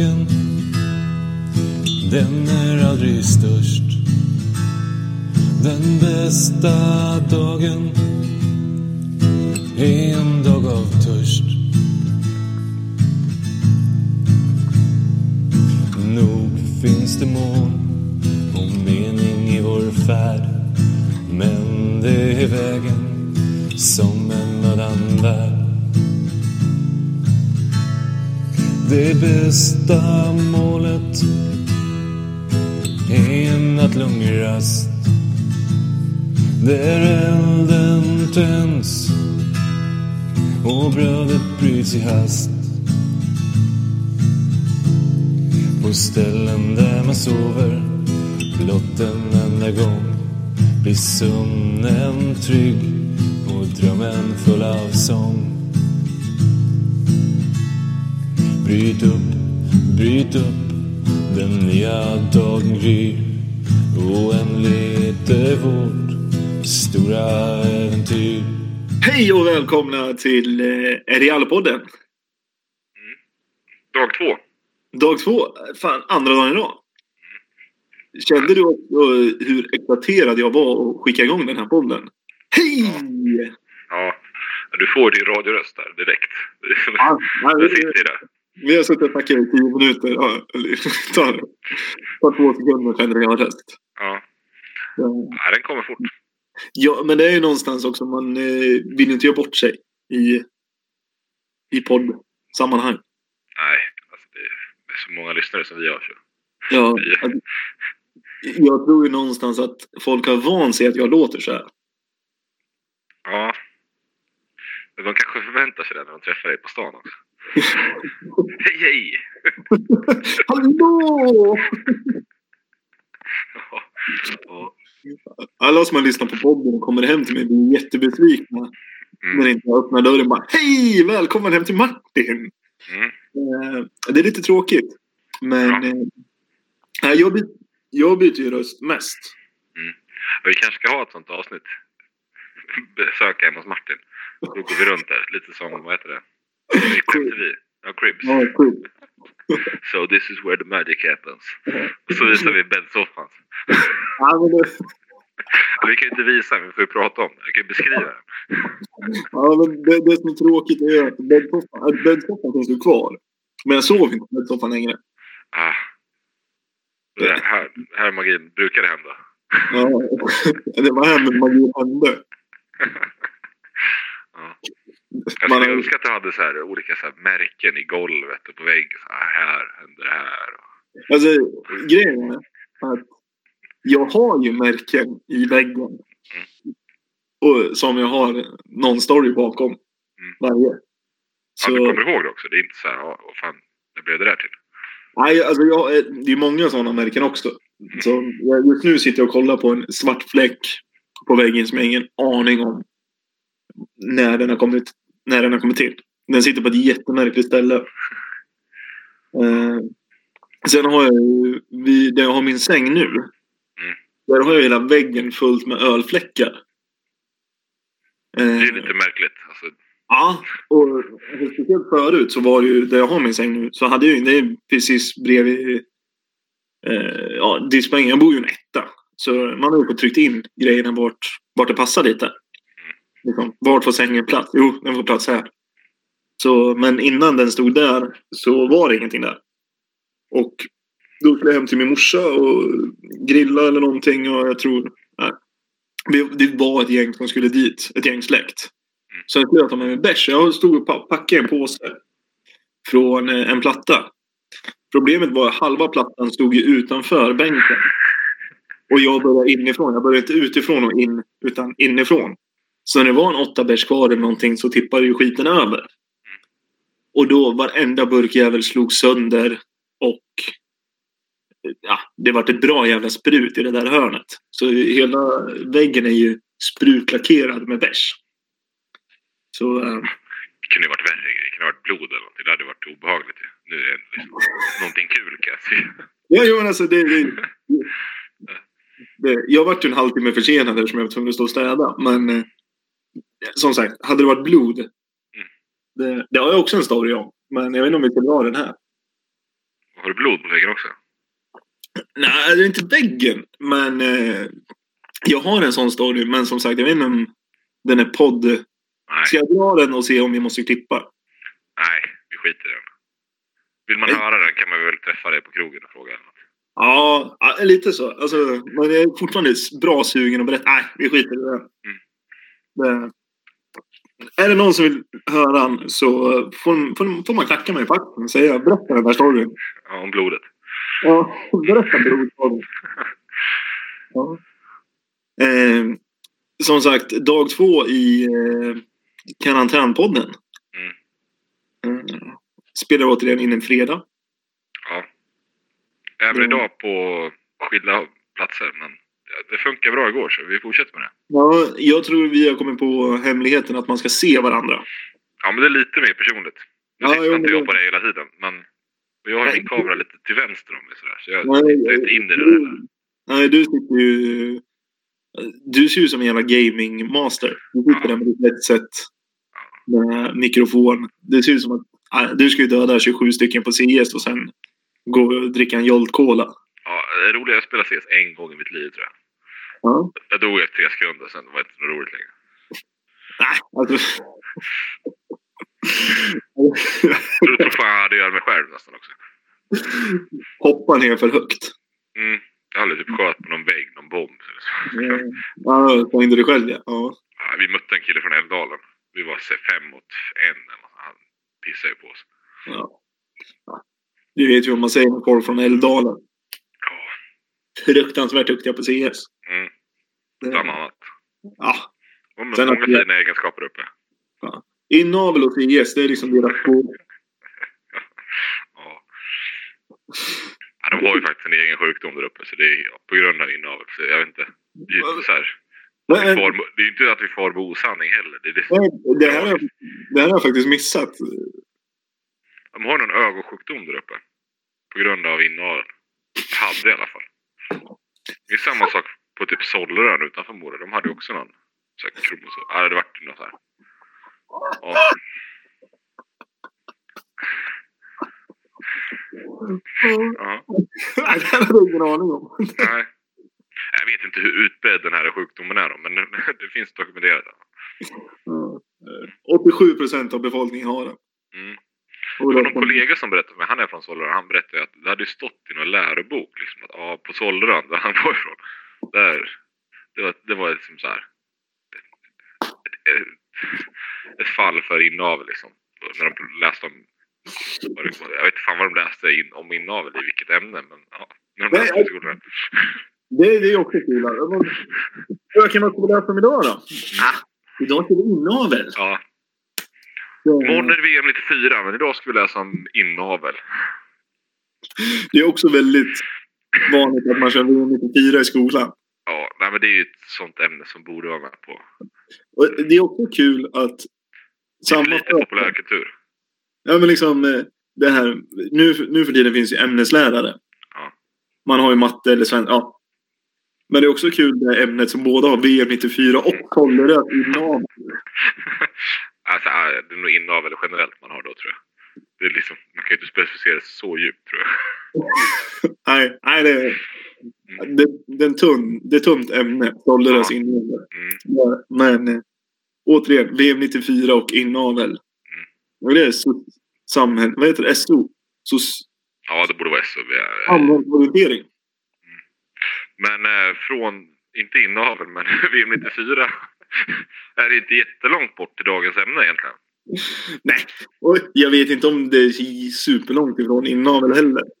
dagen den är aldrig störst. Den bästa dagen är en dag av törst. Nog finns det mål och mening i vår färd. Men det är vägen som en annan värld. Det bästa målet är en nattlungrast. Där elden tänds och brödet bryts i hast. På ställen där man sover blott en enda gång blir sömnen trygg och drömmen full av sång. Bryt upp, bryt upp, den nya dagen gryr. Oändligt är vårt stora äventyr. Hej och välkomna till eh, Realpodden. Dag två. Dag två. Fan, andra dagen idag. Kände du också hur exalterad jag var att skicka igång den här podden? Hej! Ja, du får din radioröst där direkt. Ja, ja, Jag vi, sitter i det. Vi har suttit och snackat i tio minuter. Ja, tar, tar två sekunder känner jag röst. Ja. Ja. ja, den kommer fort. Ja, men det är ju någonstans också. Man eh, vill inte göra bort sig i, i poddsammanhang. Nej, alltså det är så många lyssnare som vi har. Så. Ja, att- jag tror ju någonstans att folk har vant sig att jag låter så här. Ja. Men de kanske förväntar sig det när de träffar dig på stan också. Hej, hej! Hallå! Ja, ja. Alla som har lyssnat på podden och kommer hem till mig blir jättebesvikna när Mm. inte jag öppnar dörren bara Hej! Välkommen hem till Martin! Mm. Eh, det är lite tråkigt. Men Ja. eh, jag, by- jag byter ju röst mest. Vi kanske ska ha ett sånt avsnitt. Besöka hemma hos Martin. Då går vi runt där, lite som, vad heter det? Crib TV. Ja, Cribs. Ja, kul. So this is where the magic happens. Och så visar vi bäddsoffan. Ja, men det, Vi kan ju inte visa men vi får ju prata om det. Jag kan ju beskriva den. ja, men det, det som är tråkigt är att bäddsoffan, bäddsoffan finns ju kvar. Men jag sover inte på bäddsoffan längre. Ah. Det här, här magin brukar det hända. Ja, det var här med magi hände. Ja. Jag Man skulle har- önska att du hade så här, olika så här, märken i golvet och på väggen. Så här, här händer det här. Alltså, grejen är att jag har ju märken i väggen. Och som jag har någon story bakom varje. Ja, Så, du kommer ihåg det också. Det är inte så här, ja, vad fan, det blev det där till. nej, alltså jag, är- det är många sådana märken också. Så jag, just nu sitter jag och kollar på en svart fläck på väggen som jag har ingen aning om när den har kommit, när den har kommit till. Den sitter på ett jättemärkligt ställe. Eh, sen har jag ju, vid, där jag har min säng nu. Där har jag hela väggen fullt med ölfläckar. Det Eh, är lite märkligt. Alltså, Ja, och speciellt förut så var det ju, där jag har min säng nu, så hade jag ju, det är precis bredvid eh, ja, diskbänken. Jag bor ju i en etta. Så man har ju tryckt in grejerna vart, vart det passar lite. Liksom, vart får sängen plats? Jo, den får plats här. Så, men innan den stod där så var det ingenting där. Och då skulle jag hem till min morsa och grilla eller någonting och jag tror... Nej. Det- var ett gäng som skulle dit. Ett gäng släkt. Så jag skulle ta med mig bärs. Jag stod och pa- packade en påse. Från eh, en platta. Problemet var att halva plattan stod ju utanför bänken. Och jag började inifrån. Jag började inte utifrån och in, utan inifrån. Så när det var en åtta bärs kvar eller någonting så tippade ju skiten över. Och då varenda burkjävel slog sönder och ja, det vart ett bra jävla sprut i det där hörnet. Så hela väggen är ju sprutlackerad med bärs. Så eh, det kunde ju varit värre. Det kunde ha varit blod eller någonting. Det hade varit obehagligt. Nu är det liksom någonting kul kan jag säga. ja, jo, men alltså det, det, det, Jag vart ju en halvtimme försenad eftersom jag var tvungen att stå och städa. Men eh, som sagt, hade det varit blod. Det, det har jag också en story om. Men jag vet inte om vi ska dra den här. Har du blod på väggen också? Nej, det är inte väggen. Men eh, jag har en sån story. Men som sagt, jag vet inte om den är podd. Nej, Ska jag dra den och se om vi måste klippa? nej vi skiter i den. Vill man Nej. höra den kan man väl träffa dig på krogen och fråga. Ja, lite så. Alltså, jag är fortfarande bra sugen att berätta. Nej, vi skiter i det. det. Är det någon som vill höra den så får, får, får man klacka mig på axeln och säga berätta den där storyn. Ja, om blodet. Ja, berätta brorstoryn. Ja. Eh, som sagt, dag två i eh, karantänpodden. Mm. Eh, spelar återigen in en fredag. Ja. Även idag på skilda platser. Men det funkar bra igår så vi fortsätter med det. Ja, jag tror vi har kommit på hemligheten att man ska se varandra. Ja, men det är lite mer personligt. Nu Ja, sitter jo, inte jag på det hela tiden. Men jag har Nej. min kamera lite till vänster om mig sådär. Så jag Nej, tittar inte in i den heller. Nej, du sitter ju... Du ser ju som en jävla gaming-master. Du sitter Ja. där med ditt headset. Med mikrofon. Det ser ut som att du ska ju döda 27 stycken på CS och sen gå och dricka en Jolt Cola. Ja, det är roligt. Jag spelar CS en gång i mitt liv tror jag. Ja. Jag dog efter tre sekunder, sen var det inte roligt längre. Nej, alltså... Jag tror fan jag hade göra mig själv nästan också. Hoppa ner för högt. Mm. Jag hade typ sköt på någon vägg, någon bomb. Ja, slängde du själv ja. ja. Vi mötte en kille från Älvdalen. Vi var fem mot en. Han pissade ju på oss. ja. Du vet ju vad man säger med folk från Älvdalen. Ja, Fruktansvärt duktiga på CS. Mm. Bland annat. Ja. Och med Sen många att fina egenskaper uppe. Inavel och CS, det är liksom deras två... Ja. ja. De har ju faktiskt en egen sjukdom där uppe. Så det är på grund av inavel. Så jag vet inte. Det är ju inte så här. Men, far, det är inte att vi far med osanning heller. Det det. det, här det här har jag faktiskt missat. De har någon ögonsjukdom där uppe. På grund av inavel. Hade i alla fall. Det är samma sak på typ Sollerön utanför Mora. De hade ju också någon så här kromosom. Ja, det vart något här. Ja. ja. Det hade jag ingen aning om. Nej. Jag vet inte hur utbredd den här sjukdomen är men det finns dokumenterat. Ja. 87 procent av befolkningen har den. Mm. Det var någon kollega som berättade för mig, han är från Sollerön, han berättade att det hade stått i någon lärobok liksom att ja, på Sollerön, där han var ifrån, där, det var, det var liksom så här ett, ett, ett fall för inavel liksom. När de läste om, jag vet inte fan vad de läste in, om inavel i vilket ämne, men ja. När de Nej, läste jag- i skolan. Det, det är också kul. Vad kan man läsa om idag då? Ah, idag ska det inavel. Ja, imorgon är det VM 94, men idag ska vi läsa om inavel. Det är också väldigt vanligt att man kör VM 94 i skolan. Ja, nej, men det är ju ett sånt ämne som borde vara med på. Och det är också kul att Det är lite populärkultur. Ja, men liksom eh, det här. Nu, nu för tiden finns ju ämneslärare. Ja. Man har ju matte eller svenska. Ja. Men det är också kul det ämnet som båda har VM 94 och Kålleröd inavel. alltså, ja, det är nog inavel generellt man har då tror jag. Det är liksom, man kan ju inte specificera det så djupt tror jag. Nej, nej det, är- det, det, är tunn, det är tunt ämne. Kålleröds Ja. inavel. Mm. Men eh, återigen, VM 94 och inavel. Och det är so, samhälle, vad heter det? SO? Sos, Ja, det borde vara SO. Vi- samhällsorientering. Men eh, från, inte inavel, men VM 94 är inte jättelångt bort till dagens ämne egentligen. Nej, och jag vet inte om det är superlångt ifrån inavel heller.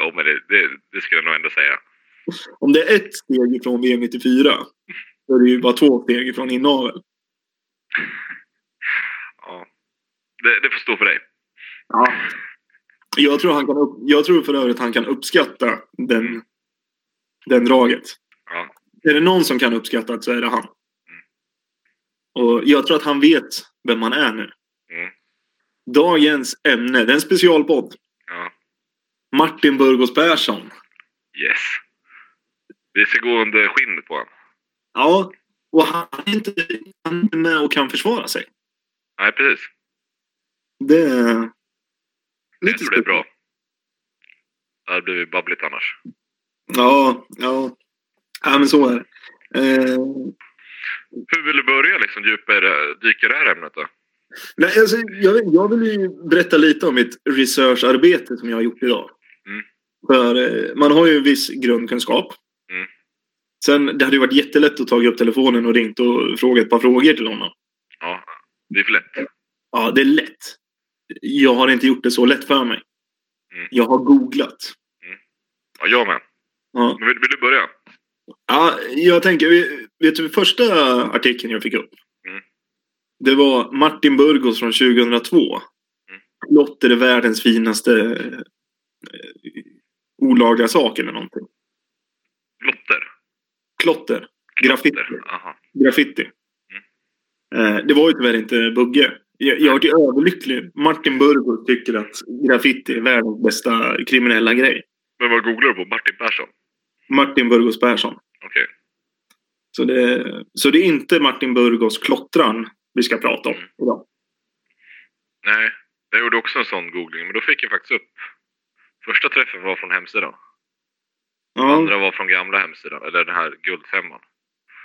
Jo, men det, det, det skulle jag nog ändå säga. Om det är ett steg ifrån VM 94 så är det ju bara två steg ifrån inavel. Ja. Det, det får stå för dig. Ja. Jag tror, han kan upp, jag tror för övrigt han kan uppskatta den, den draget. Ja. Är det någon som kan uppskatta det så är det han. Och jag tror att han vet vem han är nu. Mm. Dagens ämne, det är en specialpodd. Ja. Martin Burgos Persson. Yes. Vi ska gå under skinnet på honom. Ja, och han är inte, han är inte med och kan försvara sig. Nej, precis. Det är... Jag tror det är bra. Det hade blivit babbligt annars. Ja, ja. Ja, men så är det. Eh, Hur vill du börja liksom djupare, dyka i det här ämnet då? nej, alltså, jag, jag vill ju berätta lite om mitt researcharbete som jag har gjort idag. Mm. För eh, man har ju en viss grundkunskap. Mm. Sen, det hade ju varit jättelätt att ta upp telefonen och ringt och frågat ett par frågor till honom. Ja, det är för lätt. Ja, det är lätt. Jag har inte gjort det så lätt för mig. Mm. Jag har googlat. Ja, jag med. Ja, Men vill, vill du börja? Ja jag tänker, vet du första artikeln jag fick upp? Mm. Det var Martin Burgos från 2002. Mm. Lotter är världens finaste eh, olagliga sak eller någonting. Lotter? Klotter. Graffiti. Graffiti. Mm. Eh, det var ju tyvärr inte Bugge. Jag, jag är överlycklig. Martin Burgos tycker att graffiti är världens bästa kriminella grej. Men vad googlar du på? Martin Persson? Martin Burgos Persson. Okej. Så det, så det är inte Martin Burgos klottran vi ska prata om Mm. idag. Nej, jag gjorde också en sån googling, men då fick jag faktiskt upp... Första träffen var från hemsidan. Ja, Andra var från gamla hemsidan, eller den här guldfemman.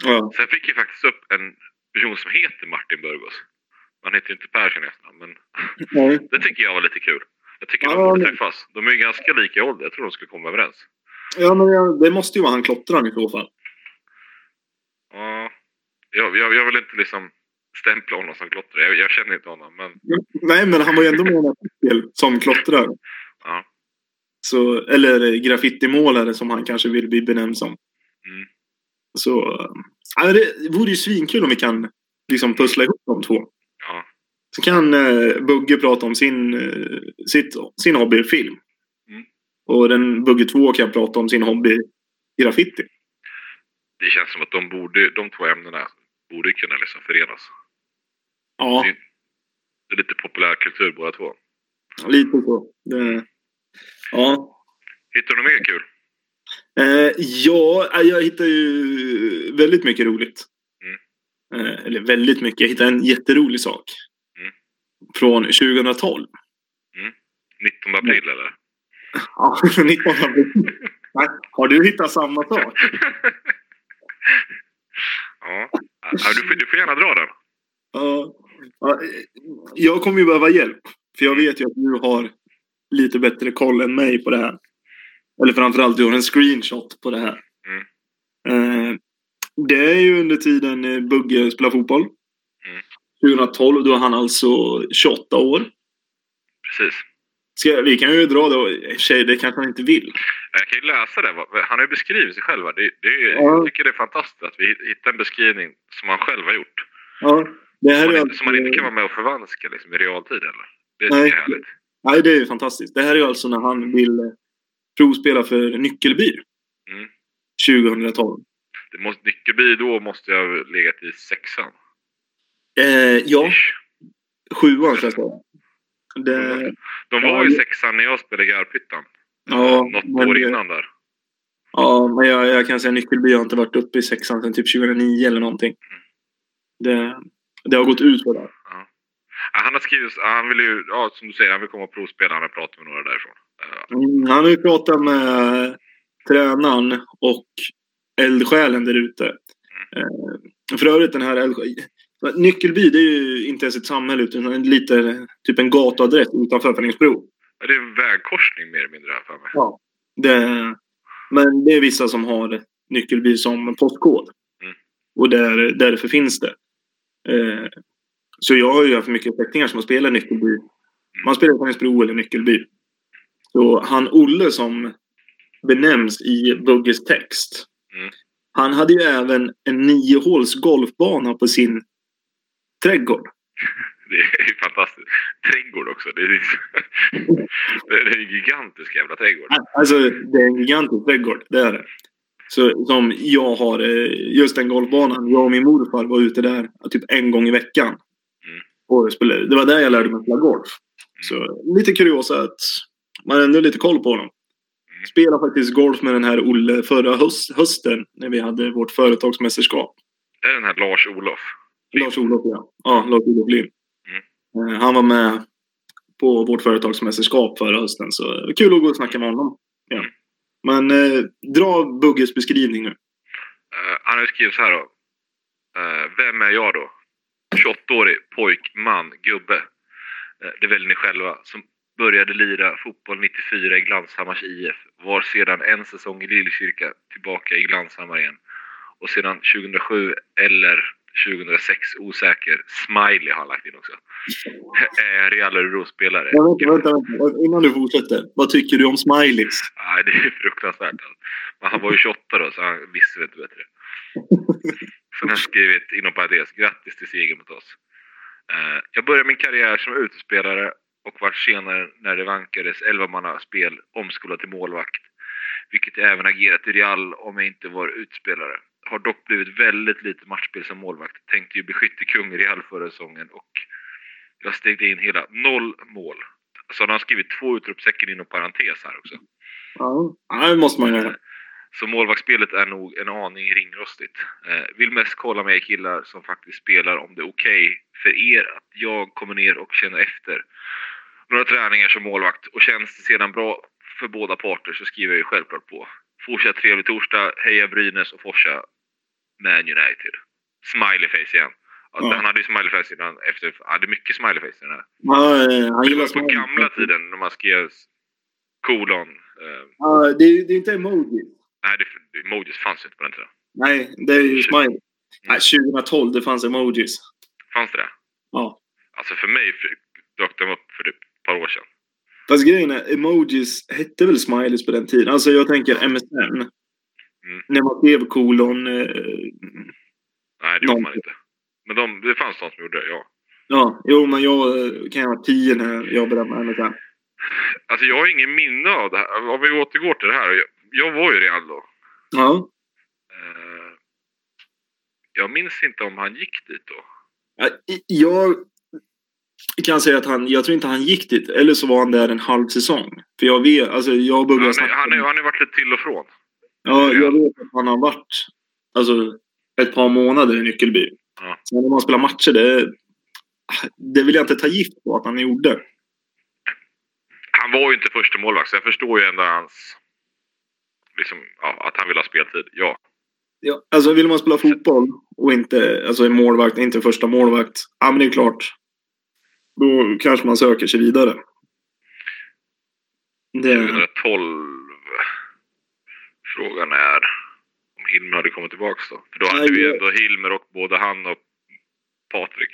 ja. Sen fick jag faktiskt upp en person som heter Martin Burgos. Han heter ju inte Persson i efternamn, men Nej. det tycker jag var lite kul. Jag tycker Ja, de borde träffas. De är ju ganska lika i ålder. Jag tror de skulle komma överens. Ja men det måste ju vara han klottran i så fall. Ja, jag, jag, jag vill inte liksom stämpla honom som klottrare. Jag, jag känner inte honom, men Nej, men han var ju ändå med i en artikel som klottrare. ja. Så, eller graffitimålare som han kanske vill bli benämnd som. Mm. Så ja, det vore ju svinkul om vi kan liksom pussla ihop de två. ja. Så kan eh, Bugge prata om sin, eh, sitt, sin hobby film. Mm. Och den Bugge 2 kan prata om sin hobby graffiti. Det känns som att de, borde, de två ämnena borde kunna liksom förenas. Ja, Det, är lite populärkultur båda två. lite så. Det, ja. Hittar du något mer kul? Eh, ja, eh, jag hittar ju väldigt mycket roligt. Mm. Eh, eller väldigt mycket. Jag hittade en jätterolig sak. Mm. Från 2012. 19 april eller? Ja, 19 april. Nej, Har du hittat samma sak? ja, du, får, du får gärna dra den. Ja. Ja, Jag kommer ju behöva hjälp. För jag vet ju att du har lite bättre koll än mig på det här. Eller framförallt du har en screenshot på det här. Mm. Eh, Det är ju under tiden eh, Bugge spelar fotboll. Mm. 2012, då är han alltså 28 år. Precis. Ska, vi kan ju dra då. I och för sig, det kanske han inte vill. Jag kan ju läsa det. Han har ju beskrivit sig själv. Det, det är, Ja. Jag tycker det är fantastiskt att vi hittar en beskrivning som han själv har gjort. Ja, det här Som är man, inte, alltså, som man inte kan vara med och förvanska liksom, i realtid eller? Det Nej. är härligt. Nej, det är ju fantastiskt. Det här är ju alltså när han vill eh, provspela för Nyckelby. Mm. 2012. Det måste, Nyckelby då måste jag ha legat i sexan. Eh, ja, sjuan ska jag säga. Det, De var Ja, ju sexan när jag spelade i Garphyttan. Ja, Något men år innan där. ja, men jag, jag kan säga Nyckelby har inte varit uppe i sexan sedan typ 2009 eller någonting. Det, det har gått ut på det. Ja, han har skrivit, han vill ju, ja som du säger, han vill komma och provspela. Han har pratat med några därifrån. Mm, han har ju pratat med tränaren och eldsjälen där ute. Eh, för övrigt den här eldsjälen. Nyckelby det är ju inte ens ett samhälle utan lite typ en gatuadress utanför Fänringsbro. ja, det är en vägkorsning mer eller mindre här för mig. Ja. Det, men det är vissa som har Nyckelby som postkod. Mm. Och där, därför finns det. Eh, så jag har ju haft mycket släktingar som har spelat Nyckelby. Man spelar i Fänringsbro eller Nyckelby. Så han Olle som benämns i Bugges text. Mm. Han hade ju även en niohåls golfbana på sin trädgård. Det är ju fantastiskt. Trädgård också. Det är, det är en gigantisk jävla trädgård. Alltså, det är en gigantisk trädgård. Det är det. Så, som jag har, eh, just den golfbanan. Jag och min morfar var ute där typ en gång i veckan. Mm. Och spelade. Det var där jag lärde mig spela golf. Så lite kuriosa att man har ändå lite koll på honom. Mm. Spelade faktiskt golf med den här Olle förra höst, hösten när vi hade vårt företagsmästerskap. Det är den här Lars-Olof. Lars-Olof, ja. Ja, Lars-Olof Lind. Mm. Eh, Han var med på vårt företagsmästerskap förra hösten. Så det var kul att gå och snacka med honom. Ja. Mm. Men eh, dra Bugges beskrivning nu. Eh, han har skrivit så här då. Eh, vem är jag då? 28-årig pojk, man, gubbe. Eh, det väljer ni själva. Som började lira fotboll 94 i Glanshammars IF. Var sedan en säsong i Lillkyrka tillbaka i Glanshammar igen. Och sedan 2007 eller 2006 osäker. Smiley har han lagt in också. Eh, Real Örebro-spelare. Ja, vänta, vänta. Innan du fortsätter. Vad tycker du om smileys? Nej, det är fruktansvärt. Men han var ju 28 då, så han visste väl inte bättre. Sen har jag skrivit inom parentes, grattis till segern mot oss. Eh, jag började min karriär som utespelare och vart senare när det vankades 11 spel omskolad till målvakt. Vilket jag även agerat i Real om jag inte var utspelare. Har dock blivit väldigt lite matchspel som målvakt. Tänkte ju bli skyttekung i Real förra säsongen och jag stegde in hela noll mål. Så han har skrivit två utropstecken inom parentes här också. Ja, det måste man göra. Så målvaktsspelet är nog en aning ringrostigt. Eh, vill mest kolla med er killar som faktiskt spelar om det är okej för er att jag kommer ner och känner efter några träningar som målvakt och känns det sedan bra för båda parter så skriver jag ju självklart på. Fortsatt trevlig torsdag, heja Brynäs och Forsa Man United. Smiley face igen. Alltså, Ja. Han hade ju smiley face innan, efter, han hade mycket smiley face i den här. Ja, eh, han Det var på gamla tiden när man skrev kolon. Eh, Ja, det, är- det är inte emoji. nej, det, emojis fanns inte på den tiden. Nej, det är ju smiley. Nej, 2012 det fanns emojis. Fanns det det? Ja. Alltså för mig dök de upp för typ ett par år sedan. Fast grejen är, emojis hette väl smileys på den tiden? Alltså jag tänker MSN. Mm. När man skrev kolon. Eh, Nej, det gjorde Någon- man inte. Men de, det fanns de som gjorde det, ja. ja, jo men jag eh, kan ha varit 10 när jag jobbade med MSN. Alltså jag har ingen minne av det här. Om vi återgår till det här. Jag, jag var ju Real då. Ja. Eh, jag minns inte om han gick dit då. Ja, Jag kan säga att han, jag tror inte han gick dit. Eller så var han där en halv säsong. För jag vet, alltså jag Han, började är- snacka. han, är- han har varit lite till och från. Ja, jag vet att han har varit alltså, ett par månader i Nyckelby. Ja. Sen när man spelar matcher, det, det vill jag inte ta gift på att han gjorde. Han var ju inte första målvakt så jag förstår ju ändå hans... Liksom, ja, att han vill ha speltid. Ja. Ja, alltså vill man spela fotboll och inte alltså en målvakt, inte första målvakt. Ja, men det är klart. Då kanske man söker sig vidare. Det, 2012. Frågan är om Hilmer hade kommit tillbaks då. För då hade Nej, vi ändå Hilmer och både han och Patrik.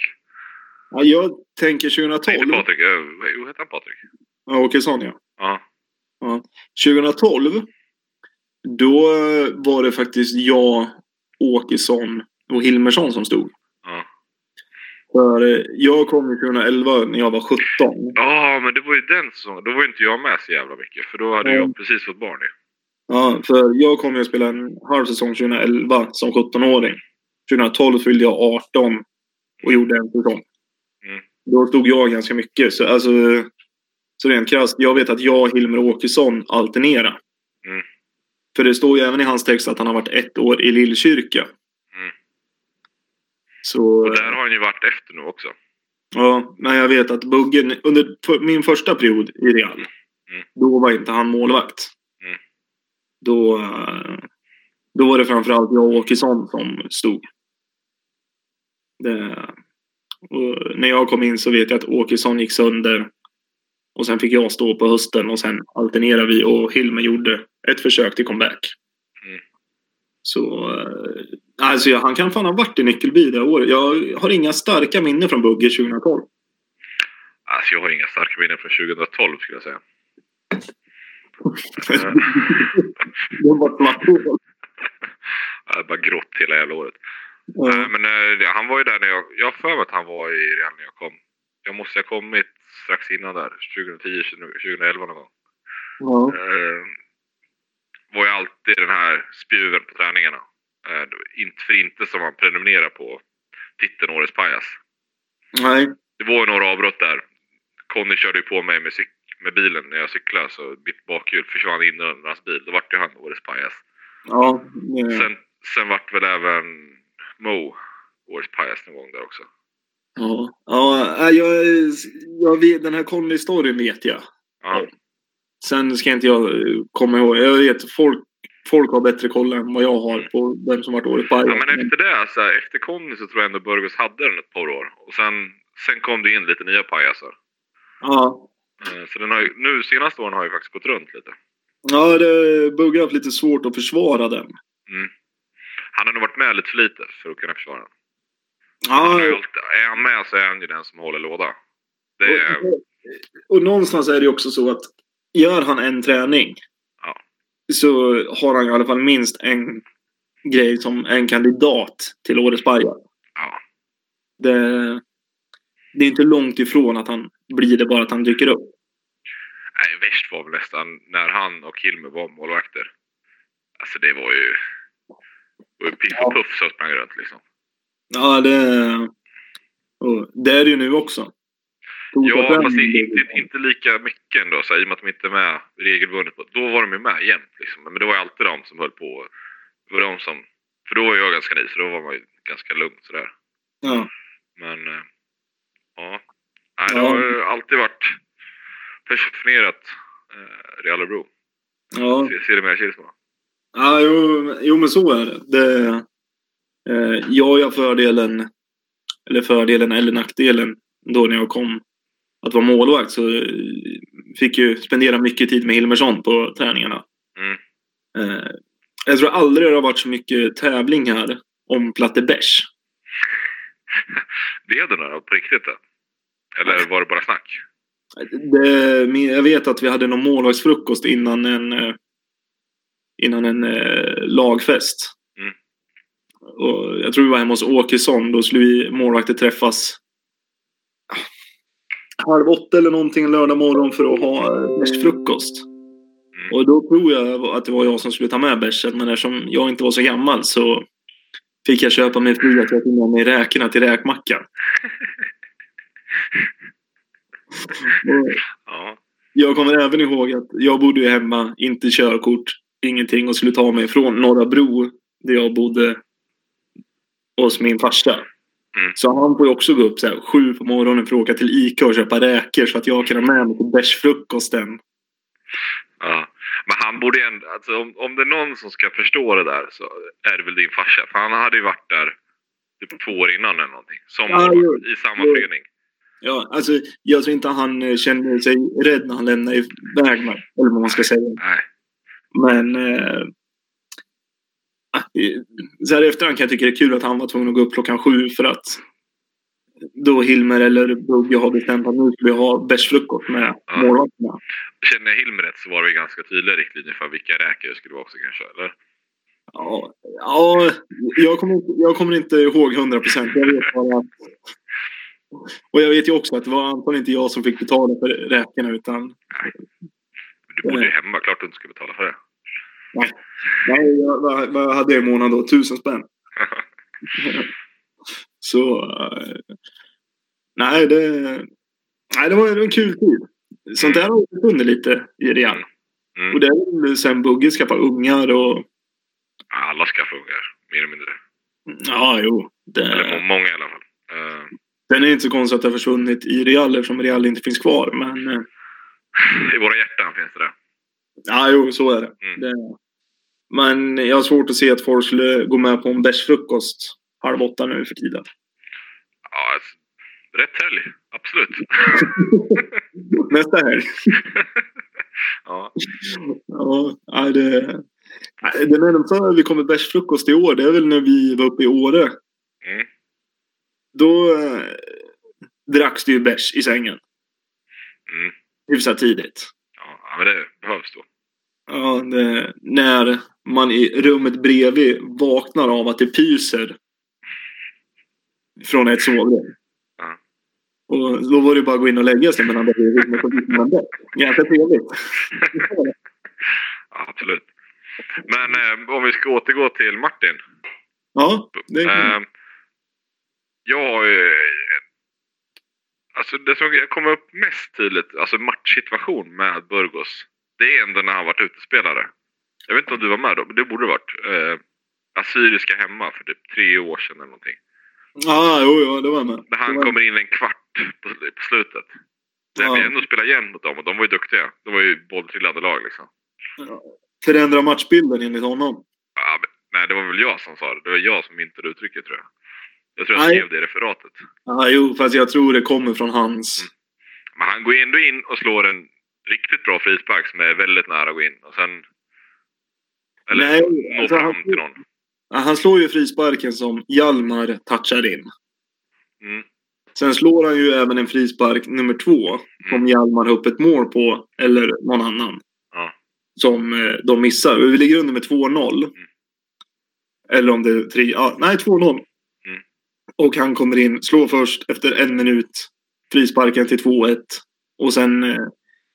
ja, jag tänker Nej, 2012. inte Patrik. Jo, hette han Patrik? Ja, Åkesson ja. Ja. 2012. Då var det faktiskt jag, Åkesson och Hilmersson som stod. Ja. För jag kom ju 2011 när jag var 17. Ja, men det var ju den säsongen. Då var ju inte jag med så jävla mycket. För då hade Mm. jag precis fått barn ju. Ja, för jag kom ju att spela en halv säsong 2011 som 17-åring. 2012 fyllde jag 18 och gjorde en säsong. Mm. Då stod jag ganska mycket. Så, alltså, så rent krasst, jag vet att jag, Hilmer och Åkesson alternerar. Mm. För det står ju även i hans text att han har varit ett år i Lillkyrka. Mm. Så, Och där har han ju varit efter nu också. ja, men jag vet att Buggen, under min första period i Real, Mm. då var inte han målvakt. Då, då var det framförallt jag och Åkesson som stod. Det, när jag kom in så vet jag att Åkesson gick sönder. Och sen fick jag stå på hösten och sen alternerade vi och Hilmer gjorde ett försök till comeback. Mm. Så eh, alltså han kan fan ha varit i Nyckelby det året. Jag har inga starka minnen från Bugge 2012. Alltså jag har inga starka minnen från 2012 skulle jag säga. Det var svart hål. Jag är bara grått hela jävla året. Nej, men det- han var ju där när jag... Jag har för mig att han var i Real när jag kom. Jag måste ha kommit strax innan där. 2010, 2011 någon gång. Ja. Eh, var ju alltid den här spjuven på träningarna. Det var inte för inte som man prenumererar på titeln Årets pajas. Nej. Det var ju några avbrott där. Conny körde ju på mig med, cyk- med bilen när jag cyklade så mitt bakhjul försvann in under hans bil. Då vart ju han Årets pajas. Ja. det- Sen, sen vart väl även Mo Årets pajas någon gång där också. Ja, ja jag, jag vet, den här Conny-storyn vet jag. Ja. Sen ska inte jag eh, komma ihåg. Jag vet folk, folk har bättre koll än vad jag har på vem som varit årets Ja, Bayern. men efter det, så här, efter Conny så tror jag ändå Burgos hade den ett par år. Och sen, sen kom det in lite nya pajasar. Ja. Eh, Så den har ju, nu senaste åren har ju faktiskt gått runt lite. Ja, det Bugge har haft lite svårt att försvara den. Han har nog varit med lite för lite för att kunna försvara den. Ja, har ju alltid, är han med så är han ju den som håller låda. Är, och, och någonstans är det ju också så att gör han en träning Ja. så har han i alla fall minst en grej som en kandidat till årets Bayern. ja, Det, det är inte långt ifrån att han blir det bara att han dyker upp. nej, värst var väl nästan när han och Hilmer var målvakter. Alltså det var ju... Det var ju piff och puff som sprang runt liksom. Ja, det, det är det ju nu också. Ja, fast det är inte, inte lika mycket ändå, så här, i och med att de inte är med regelbundet. på- Då var de ju med jämt. Liksom. Men det var ju alltid de som höll på. Det var de som... För då var jag ganska ny, så då var man ju ganska lugn sådär. Ja. Men... eh, Ja. Nej, det Ja. har ju alltid varit fascinerat eh, Real Örebro. Ja. Se- Ser det med Kilsmo. Ja, jo, jo, men så är det. det eh, jag har fördelen, eller fördelen eller nackdelen, då när jag kom att vara målvakt så eh, fick ju spendera mycket tid med Hilmersson på träningarna. Mm. Eh, jag tror aldrig det har varit så mycket tävling här om Platte Bärs. Blev det några på riktigt då? Eller var det bara snack? Det, jag vet att vi hade någon målvaktsfrukost innan en, eh, innan en eh, lagfest. Mm. Och jag tror vi var hemma hos Åkesson. Då skulle vi målvakter träffas halv åtta eller någonting lördag morgon för att ha eh, bärsfrukost. Mm. Och då tror jag att det var jag som skulle ta med bärsen. Men eftersom jag inte var så gammal så fick jag köpa mig fri att jag tog med mig räkorna till räkmackan. Ja. Jag kommer även ihåg att jag bodde ju hemma, inte körkort, ingenting och skulle ta mig från Norra Bro där jag bodde hos min farsa. Mm. Så han får ju också gå upp så här, sju på morgonen för att åka till Ica och köpa räkor så att jag kan ha med mig till bärsfrukosten. Ja. Men han borde ändå, alltså om, om det är någon som ska förstå det där så är det väl din farsa. För han hade ju varit där typ två år innan eller någonting. Som Ja, i samma Jo. förening. Ja, alltså jag tror inte han eh, kände sig rädd när han lämnade iväg mig. Eller vad man ska säga. Nej. Men... Eh, ah, eh, så här i efterhand kan jag tycka det är kul att han var tvungen att gå upp klockan sju för att då Hilmer eller Bugge har bestämt att nu ska vi ha bärsfrukost med Ja. målvakterna. Känner jag Hilmer rätt så var det ganska tydliga riktlinjer för vilka räkor det skulle vara också kanske. Eller? Ja, ja jag, kommer inte, jag kommer inte ihåg hundra procent. Jag vet bara att... Och jag vet ju också att det var antagligen inte jag som fick betala för räkorna utan... Du bodde ju hemma, klart du inte ska betala för det. Nej, jag, vad, vad hade jag i månaden då? Tusen spänn. Så... eh, nej, det... Nej, det var en kul tid. Sånt där har jag funnit lite i Real. Mm. Och det är väl sen Bugge skaffade ungar och... Alla skaffar ungar, mer eller mindre. Ja, jo. Eller Det, må- många i alla fall. Eh, den är inte så konstigt att det har försvunnit i Real eftersom Real inte finns kvar. Men... eh, I våra hjärtan finns det det. Ja, jo, så är det. Mm. det. Men jag har svårt att se att folk skulle gå med på en bärsfrukost halv åtta nu för tiden. Ja, alltså, rätt helg. Absolut. Nästa helg. ja. Ja, det... Det närmsta vi kommer bärsfrukost i år, det är väl när vi var uppe i Åre. Mm. Då eh, dracks det ju bärs i sängen. Mm. Hyfsat tidigt. Ja, men det behövs då. Ja, det, när man i rummet bredvid vaknar av att det pyser från ett sovrum. Ja. Och då var det bara att gå in och lägga sig mellan byta man bädd. Ganska trevligt. Ja, absolut. Men eh, om vi ska återgå till Martin. Ja, det Eh, jag. Alltså det som jag kommer upp mest tydligt, alltså matchsituation med Burgos. Det är ändå när han varit utespelare. Jag vet inte om du var med då, men det borde det varit. Eh, Assyriska hemma för typ tre år sedan eller någonting. Ja, jo, jo, det var med. När han Det kommer in en kvart på, på slutet. Men Ja. vi ändå spelade igen mot dem och de var ju duktiga. De var ju bolltrillade lag liksom. Förändra matchbilden enligt honom. Ja, men, nej, det var väl jag som sa det. Det var jag som myntade uttrycket tror jag. Jag tror jag Nej. skrev det i referatet. Ja, jo, fast jag tror det kommer från hans... Mm. Men han går ändå in och slår en riktigt bra frispark som är väldigt nära att gå in. Och sen... Eller Nej, nå alltså, fram han- till någon. Han slår ju frisparken som Hjalmar touchar in. Mm. Sen slår han ju även en frispark nummer två. Som Hjalmar har upp ett mål på. Eller någon annan. Ja. Som eh, de missar. Vi ligger under med 2-0. Eller om det är 3... Ja, nej, 2-0. Och han kommer in, slår först efter en minut. Frisparken till 2-1. Och sen eh,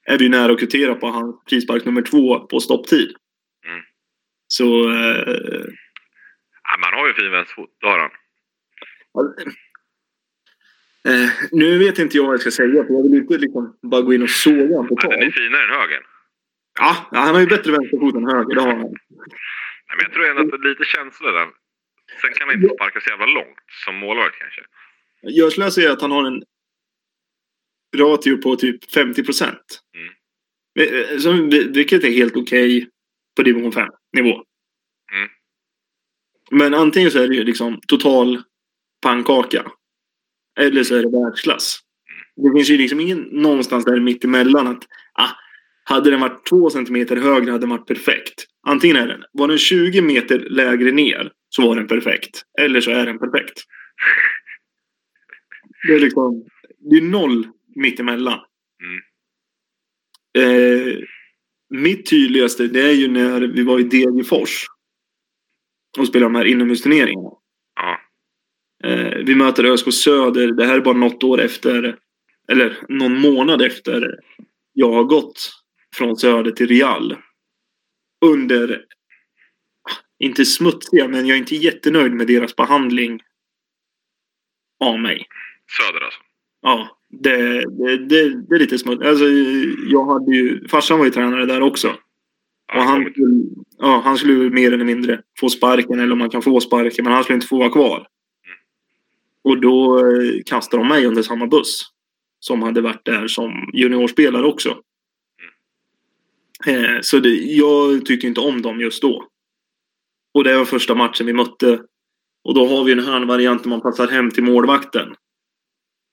är vi nära att kvittera på han frispark nummer två på stopptid. Mm. Så... Eh, Ja, man har ju fin vänsterfot, det har han. Eh, nu vet inte jag vad jag ska säga, för jag vill inte liksom bara gå in och såga honom Ja, den är finare än högern. Ja, ja, han har ju bättre vänsterfot än höger, det har han. Nej, men jag tror ändå att det är lite känsla där. Sen kan han inte sparka så jävla långt som målvakt kanske. Jag skulle säga att han har en ratio på typ 50 procent. Mm. Vilket är helt okej på division 5-nivå. Mm. Men antingen så är det ju liksom total pannkaka. Eller så är det världsklass. Det finns ju liksom ingen någonstans där mitt emellan att ah, hade den varit två centimeter högre hade den varit perfekt. Antingen är den, var den 20 meter lägre ner så var den perfekt. Eller så är den perfekt. Det är liksom, det är noll mittemellan. Mm. Eh, mitt tydligaste det är ju när vi var i Degerfors. Och spelade de här inomhusturneringarna. Ja. Eh, vi möter ÖSK Söder. Det här är bara något år efter, eller någon månad efter jag har gått från Söder till Real. Under, inte smutsiga, men jag är inte jättenöjd med deras behandling av mig. Söder alltså. Ja, det, det, det, det är lite smutsigt. Alltså, jag hade ju, farsan var ju tränare där också. Och han, skulle, ja, han skulle mer eller mindre få sparken, eller om man kan få sparken, men han skulle inte få vara kvar. Och då eh, kastade de mig under samma buss. Som hade varit där som juniorspelare också. Eh, så det, jag tyckte inte om dem just då. Och det var första matchen vi mötte. Och då har vi den här varianten man passar hem till målvakten.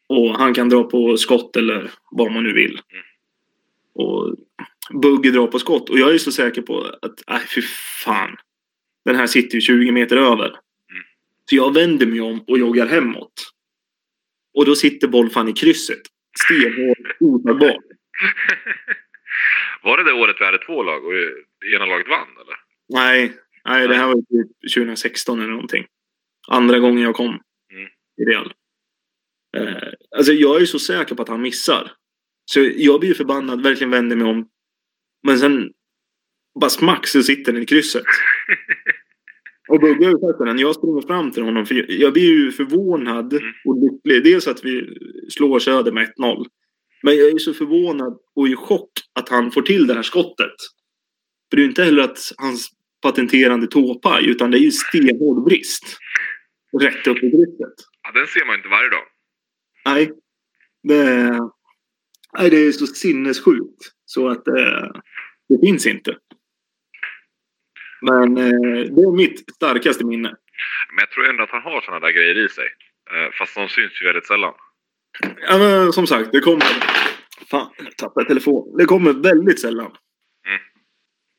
Och han kan dra på skott eller vad man nu vill. Och Bugge drar på skott. Och jag är så säker på att, nej fy fan. Den här sitter ju 20 meter över. Så jag vänder mig om och joggar hemåt. Och då sitter bollfan i krysset. Stenhårt, otagbart. Var det det året vi hade två lag och ena laget vann eller? Nej, nej, det här var ju typ 2016 eller någonting. Andra gången jag kom Mm. i Real. Eh, alltså jag är så säker på att han missar. Så jag blir ju förbannad, verkligen vänder mig om. Men sen bara smack så sitter den i krysset. Och ju sagt det, när jag springer fram till honom. För jag- jag blir ju förvånad Mm. och lycklig. Dels att vi slår Söder med 1-0. Men jag är ju så förvånad och i chock att han får till det här skottet. För det är ju inte heller att hans patenterande tåpaj, utan det är ju stenhård brist. Rätt upp i krysset. Ja, den ser man inte varje dag. Nej. Det, nej, det är så sinnessjukt. Så att eh, det finns inte. Men eh, det är mitt starkaste minne. Men jag tror ändå att han har sådana där grejer i sig. Eh, Fast de syns ju väldigt sällan. Ja, men som sagt, det kommer... Fan, jag tappade telefonen. Det kommer väldigt sällan. Mm.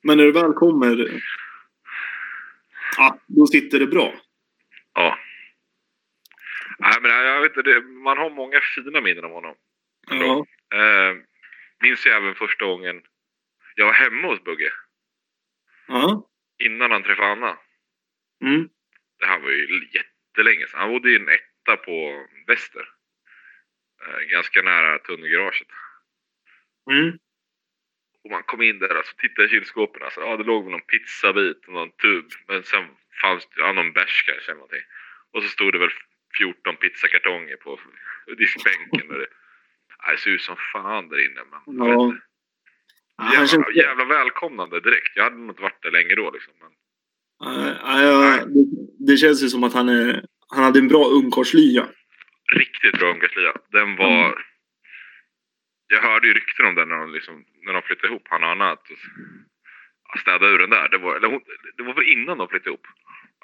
Men när det väl kommer... Ja, då sitter det bra. Ja. Nej, men jag vet inte, man har många fina minnen av honom. Ja. Eh, minns jag även första gången jag var hemma hos Bugge. Ja. Innan han träffade Anna. Mm. Det här var ju jättelänge sedan. Han bodde i en etta på Väster. Eh, ganska nära tunnelgaraget. Mm. Och man kom in där och så tittade i kylskåpen. Alltså, ja, det låg väl någon pizzabit och någon tub. Men sen fanns det ja, någon bärs kanske eller någonting. Och så stod det väl 14 pizzakartonger på diskbänken. Och det, det såg ut som fan där inne. Men, Ja. jävla, känns... jävla välkomnande direkt. Jag hade nog inte varit där länge då liksom. Men, ja, ja, det, det känns ju som att han, är, han hade en bra ungkarlslya. riktigt bra ungkarlslya. Den var... Mm. Jag hörde ju rykten om det när de, liksom, när de flyttade ihop, han och Anna. Att ja, städa ur den där. Det var, hon, det var väl innan de flyttade ihop.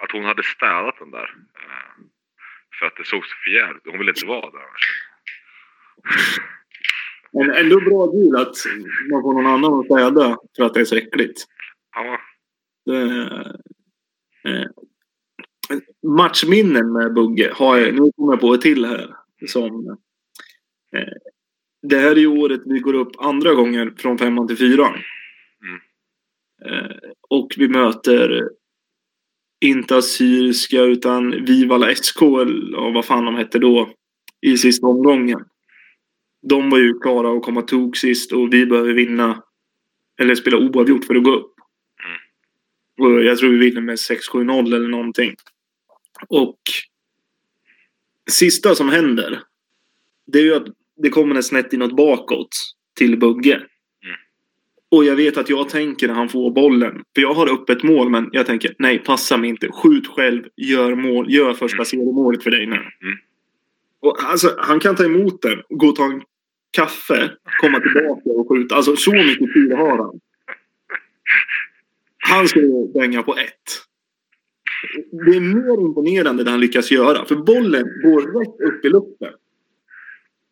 Att hon hade städat den där. eh, För att det såg så förjävligt Hon ville inte vara där. Men ändå bra deal att man får någon annan att städa för att det är så äckligt. Ja, Det, eh, matchminnen med Bugge har jag, nu kommer jag på ett till här. Som, eh, det här är ju året vi går upp andra gången från femman till fyran. Mm. Eh, och vi möter inte Assyriska utan Vivala SK, eller vad fan de hette då, i sista omgången. De var ju klara att komma tog sist och vi behöver vinna eller spela oavgjort för att gå upp. Och jag tror vi vinner med 6-7-0 eller någonting. Och sista som händer, det är ju att det kommer en snett inåt bakåt till Bugge. Och jag vet att jag tänker när han får bollen, för jag har upp ett mål, men jag tänker nej, passa mig inte. Skjut själv, gör mål, gör första seriemålet för dig nu. Mm. Och alltså, han kan ta emot den, gå och ta en kaffe, komma tillbaka och skjuta. Alltså så mycket tid har han. Han ska ju bänga på ett. Det är mer imponerande det han lyckas göra. För bollen går rätt upp i luften.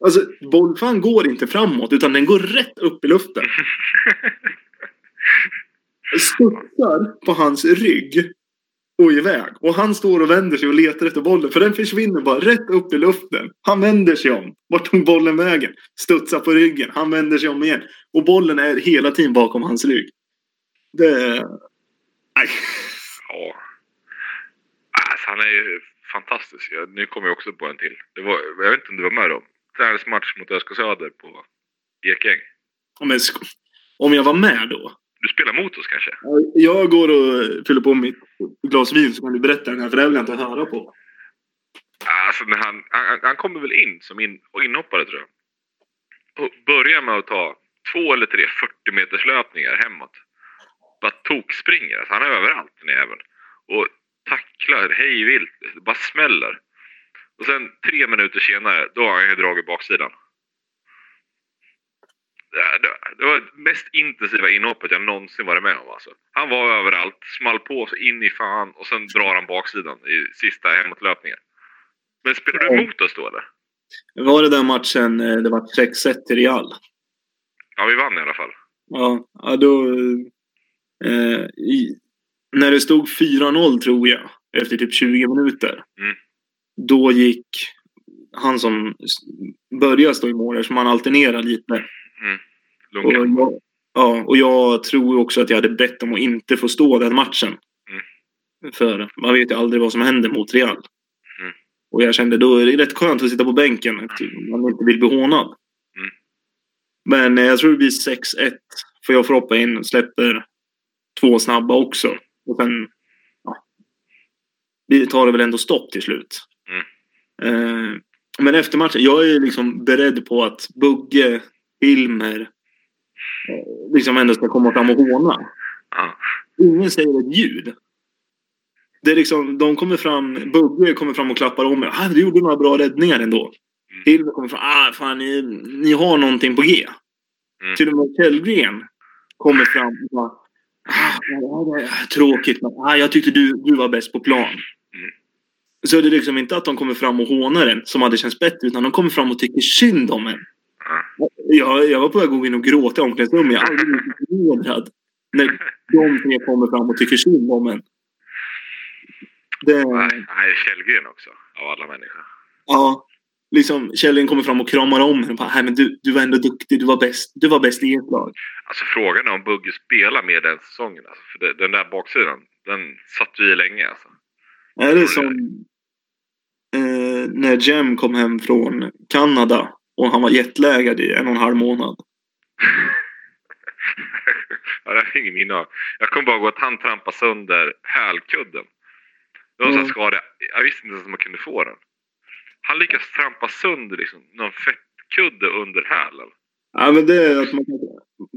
Alltså, bollfan går inte framåt, utan den går rätt upp i luften. Studsar på hans rygg och iväg. Och han står och vänder sig och letar efter bollen. För den försvinner bara rätt upp i luften. Han vänder sig om. Vart tog bollen vägen? Studsar på ryggen. Han vänder sig om igen. Och bollen är hela tiden bakom hans rygg. Det är... Nej. Ja. Alltså, han är ju fantastisk. Nu kommer jag också på en till. Det var, jag vet inte om du var med då. Träningsmatch mot Öska Söder på Gekäng. Ja, Men om jag var med då? Du spelar mot oss kanske? Jag går och fyller på mitt glas vin så kan du berätta den här, för det vill jag inte höra på. Alltså, han, han, han kommer väl in som in, och inhoppare tror jag. Och börjar med att ta två eller tre 40 meters löpningar hemåt. Bara tokspringer. Alltså, han är överallt den jäveln. Och tacklar hej vilt. Bara smäller. Och sen tre minuter senare, då har han ju dragit baksidan. Det, var det mest intensiva inhoppet jag någonsin varit med om. Alltså. Han var överallt, small på så in i fan och sen drar han baksidan i sista hemåtlöpningen. Men spelar du emot oss då eller? Var det den matchen eh, det var 6-1 till Real? Ja, vi vann i alla fall. Ja, ja då... Eh, i, när det stod 4-0 tror jag, efter typ 20 minuter. Mm. Då gick han som började stå i mål, som han alternerar lite. Och Lunga. jag, ja, och jag tror också att jag hade bett om att inte få stå den matchen. Mm. För man vet ju aldrig vad som händer mot Real. Mm. Och jag kände då är det rätt skönt att sitta på bänken. Att man inte vill bli hånad. Mm. Men eh, jag tror det blir 6-1. För jag får hoppa in och släpper två snabba också. Och sen ja, tar det väl ändå stopp till slut. Eh, men efter matchen, jag är liksom beredd på att Bugge, Hilmer eh, liksom ändå ska komma fram och håna. Ja. Ingen säger ett ljud. Det är liksom, de kommer fram, Bugge kommer fram och klappar om mig. Ah, du gjorde några bra räddningar ändå. Mm. Hilmer kommer fram. Ah, fan, ni, ni har någonting på G. Mm. Till och med Källgren kommer fram och bara, ah, det är tråkigt, men ah, jag tyckte du, du var bäst på plan. Mm. Så det är liksom inte att de kommer fram och hånar en, som hade känts bättre, utan de kommer fram och tycker synd om en. Ja. Jag, jag var på väg att gå in och gråta i omklädningsrummet. Jag har aldrig blivit förnedrad. När de tre kommer fram och tycker synd om en. Det, Nej, nej, Källgren också. Av alla människor. ja, liksom Kjellin kommer fram och kramar om henne. och Bara, "Nej, men du, du var ändå duktig. Du var bäst. Du var bäst i ert lag. Alltså frågan är om Bugge spelar med den säsongen. Alltså, för det, den där baksidan, den satt ju i länge alltså. Är det som eh, när Jem kom hem från Kanada och han var jetlaggad i en och en halv månad. ja, det har jag ingen minne av. Jag kommer bara ihåg att han trampade sönder hälkudden. Det var Mm. skada. Jag visste inte ens att man kunde få den. Han lyckas trampa sönder liksom, någon fettkudde under hälen. Ja, men det är att man kan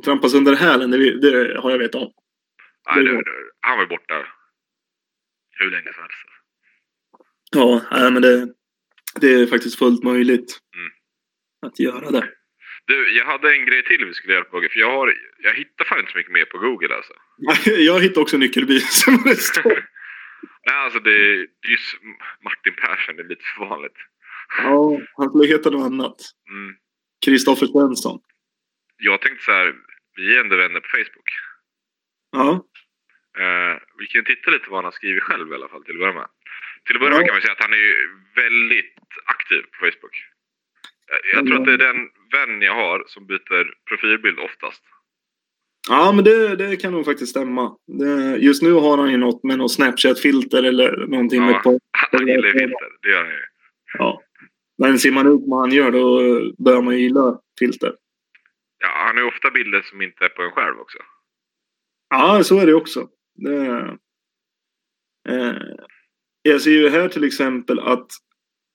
trampas under hälen, det, det har jag vet om. Nej, det, han var ju borta hur länge som helst. Ja, nej, men det, det är faktiskt fullt möjligt Mm. att göra det. Du, jag hade en grej till vi skulle göra på Google. För jag, har, jag hittar fan inte så mycket mer på Google alltså. Jag hittade också nyckelbil som det står. Nej, alltså det, det är ju Martin Persson, det är lite för vanligt. Ja, han skulle heta något annat. Mm. Kristoffer Svensson. Jag tänkte så här, vi är ändå vänner på Facebook. Ja. Eh, vi kan titta lite vad han har skrivit själv i alla fall till att börja med. Till att börja med kan man säga att han är väldigt aktiv på Facebook. Eh, Jag tror att det är den vän jag har som byter profilbild oftast. Ja, men det, det kan nog faktiskt stämma. Det, just nu har han ju något med något Snapchat-filter eller någonting med Ja. ett par. Han gillar filter, det gör han ju. Ja. Men ser man ut vad han gör då bör man ju gilla filter. Ja, han har ju ofta bilder som inte är på en själv också. Ja, så är det också. Det, eh, jag ser ju här till exempel att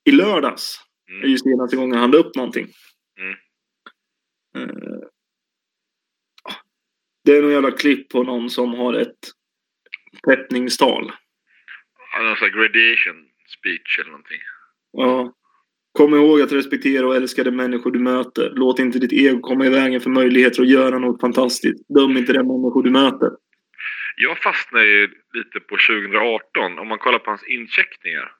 i lördags är Mm. ju senaste gången han la upp någonting. Mm. Eh, det är någon jävla klipp på någon som har ett peppningstal. Han har sån här gradation speech eller någonting. Ja. Kom ihåg att respektera och älska de människor du möter. Låt inte ditt ego komma i vägen för möjligheter att göra något fantastiskt. Döm inte de människor du möter. Jag fastnar ju lite på 2018 om man kollar på hans incheckningar.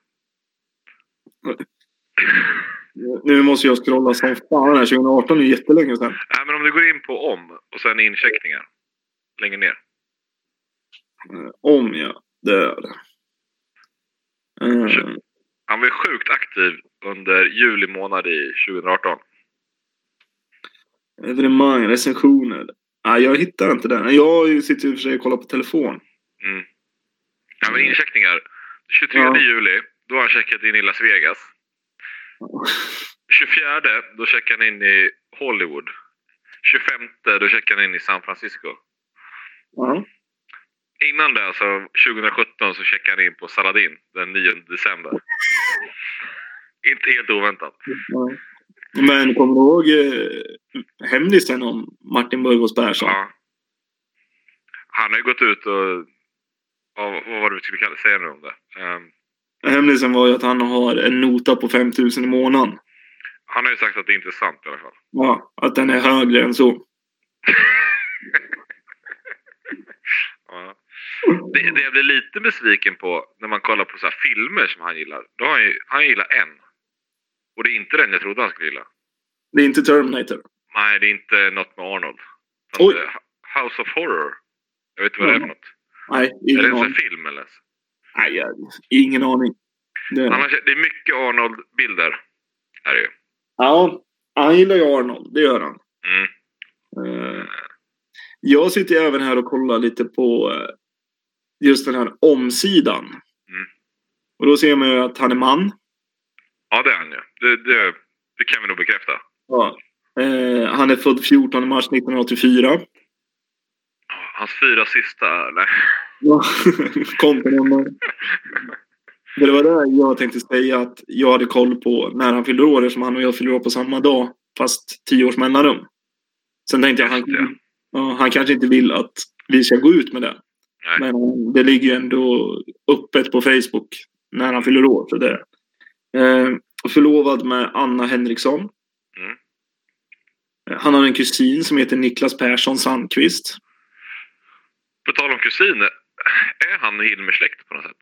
Nu måste jag scrolla som fan här. 2018 är jättelänge sedan. Nej, men om du går in på om och sen incheckningar. Längre ner. Eh, Om jag dör. Eh, Han var ju sjukt aktiv under juli månad i 2018. evenemang, recensioner. Nej, jag hittar inte den. Jag sitter i och för sig och kollar på telefon. Mm. Ja, men incheckningar. 23 Ja. juli, då har han checkat in i Las Vegas. 24, då checkar han in i Hollywood. 25, då checkar han in i San Francisco. Ja. Innan det, alltså 2017, så checkade han in på Saladin den 9 december. Inte helt oväntat. Ja. Men kommer du ihåg eh, hemlisen om Martin Burgos Persson? Ja. Han har ju gått ut och... Ja, vad var det vi skulle kalla, säga nu om det? Ehm, Hemlisen var ju att han har en nota på 5000 i månaden. han har ju sagt att det inte är sant i alla fall. Ja, att den är högre än så. Ja. Det, det jag blir lite besviken på när man kollar på så här filmer som han gillar. Då har han, ju, han gillar en. Och det är inte den jag trodde han skulle gilla. Det är inte Terminator. Nej, det är inte något med Arnold. Oj. Det är House of Horror. Jag vet inte vad det är för något. Nej, Är det ingen en sån aning. här film eller? Nej, jag, ingen aning. Det, Annars, det är mycket Arnold-bilder. Är det ju. ja, han gillar ju Arnold. Det gör han. Mm. Eh, Jag sitter även här och kollar lite på eh, just den här omsidan. Mm. Och då ser man ju att han är man. Ja, det är han ju. Det, det, det kan vi nog bekräfta. Ja. Eh, han är född 14 mars 1984. Hans fyra sista... Nej. Ja. Men Det var det jag tänkte säga att jag hade koll på när han fyllde år eftersom han och jag fyller år på samma dag fast tio års mellanrum. Sen tänkte jag han, ja, han kanske inte vill att vi ska gå ut med det. Nej. Men det ligger ju ändå öppet på Facebook när han fyller år. Så det. Eh, förlovad med Anna Henriksson. Mm. Eh, Han har en kusin som heter Niklas Persson Sandqvist. På tal om kusiner. Är han Hilmer-släkt på något sätt?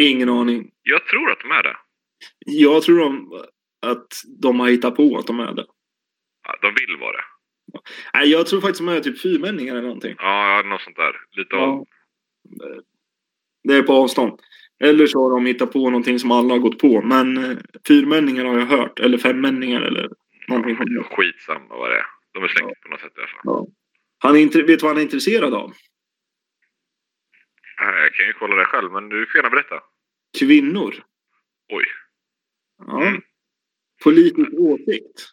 Ingen aning. Jag tror att de är det. Jag tror de, att de har hittat på att de är det. Ja, de vill vara det. Nej, jag tror faktiskt de är typ fyrmänningar eller någonting. Ja, ja, något sånt där. Lite av... Ja. Det är på avstånd. Eller så har de hittat på någonting som alla har gått på. Men eh, fyrmänningar har jag hört. Eller femmänningar eller någonting. Ja, skitsamma vad det är. De är släkt på något sätt i alla fall. Ja. Han är inte, vet vad han är intresserad av? Nej, Jag kan ju kolla det själv, men du får gärna berätta. Kvinnor. Oj. Ja. Mm. Politisk åsikt.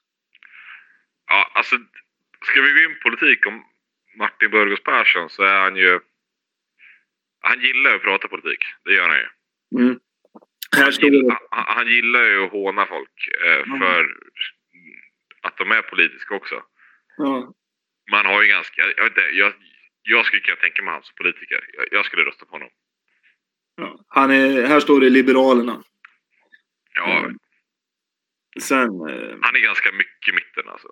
Ja, alltså, ska vi gå in politik om Martin Burgos Persson så är han ju... Han gillar att prata politik. Det gör han ju. Mm. Han gillar, han, gillar ju att håna folk eh, Mm. för att de är politiska också. Ja. Man har ju ganska... Jag, vet inte, jag, jag skulle kunna tänka mig han som politiker. Jag, jag skulle rösta på honom. Ja. Han är, här står det Liberalerna. Ja, Mm. Sen, eh, Han är ganska mycket i mitten alltså.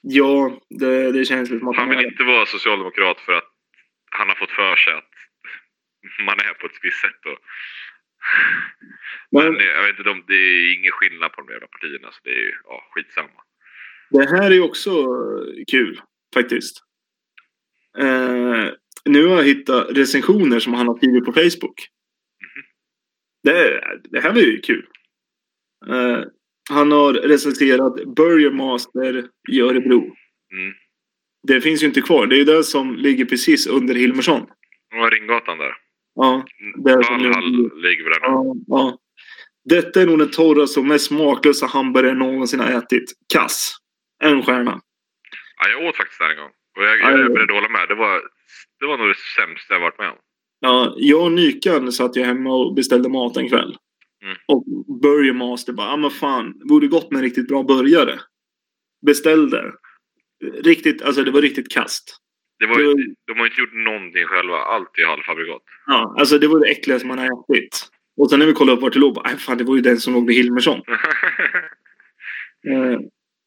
ja, det, det känns som att Han han vill är inte vara socialdemokrat för att han har fått för sig att man är på ett visst sätt. Och... Men Men jag vet inte, om det är ingen skillnad på de jävla partierna så det är ju ja, skitsamma. det här är också eh, kul, faktiskt. Eh, nu har jag hittat recensioner som han har skrivit på Facebook. Det, det här var ju kul. Eh, han har recenserat Burger Master i Örebro. Mm. Det finns ju inte kvar. Det är ju det som ligger precis under Hilmersson. Och Ringgatan där. Ja, Där som Valhall nu- ligger väl ja, ja. Detta är nog den torraste och mest smaklösa hamburgare jag någonsin har ätit. Kass. En stjärna. Ja, jag åt faktiskt där en gång. Och jag, Ja, jag är beredd att hålla med. Det var, det var nog det sämsta jag varit med om. Ja, jag och Nykan satt ju hemma och beställde mat en kväll. Mm. Och Burger Master bara, ja men fan, det vore gott med en riktigt bra burgare. Beställde. Riktigt, alltså det var riktigt kast. Det var, ju- Det- de har inte gjort någonting själva. Allt är halvfabrikat. Ja, alltså det var det äckligaste man har ätit. Och sen när vi kollade upp vart det låg, bara, "Aj, fan det var ju den som låg vid Hilmersson. Eh,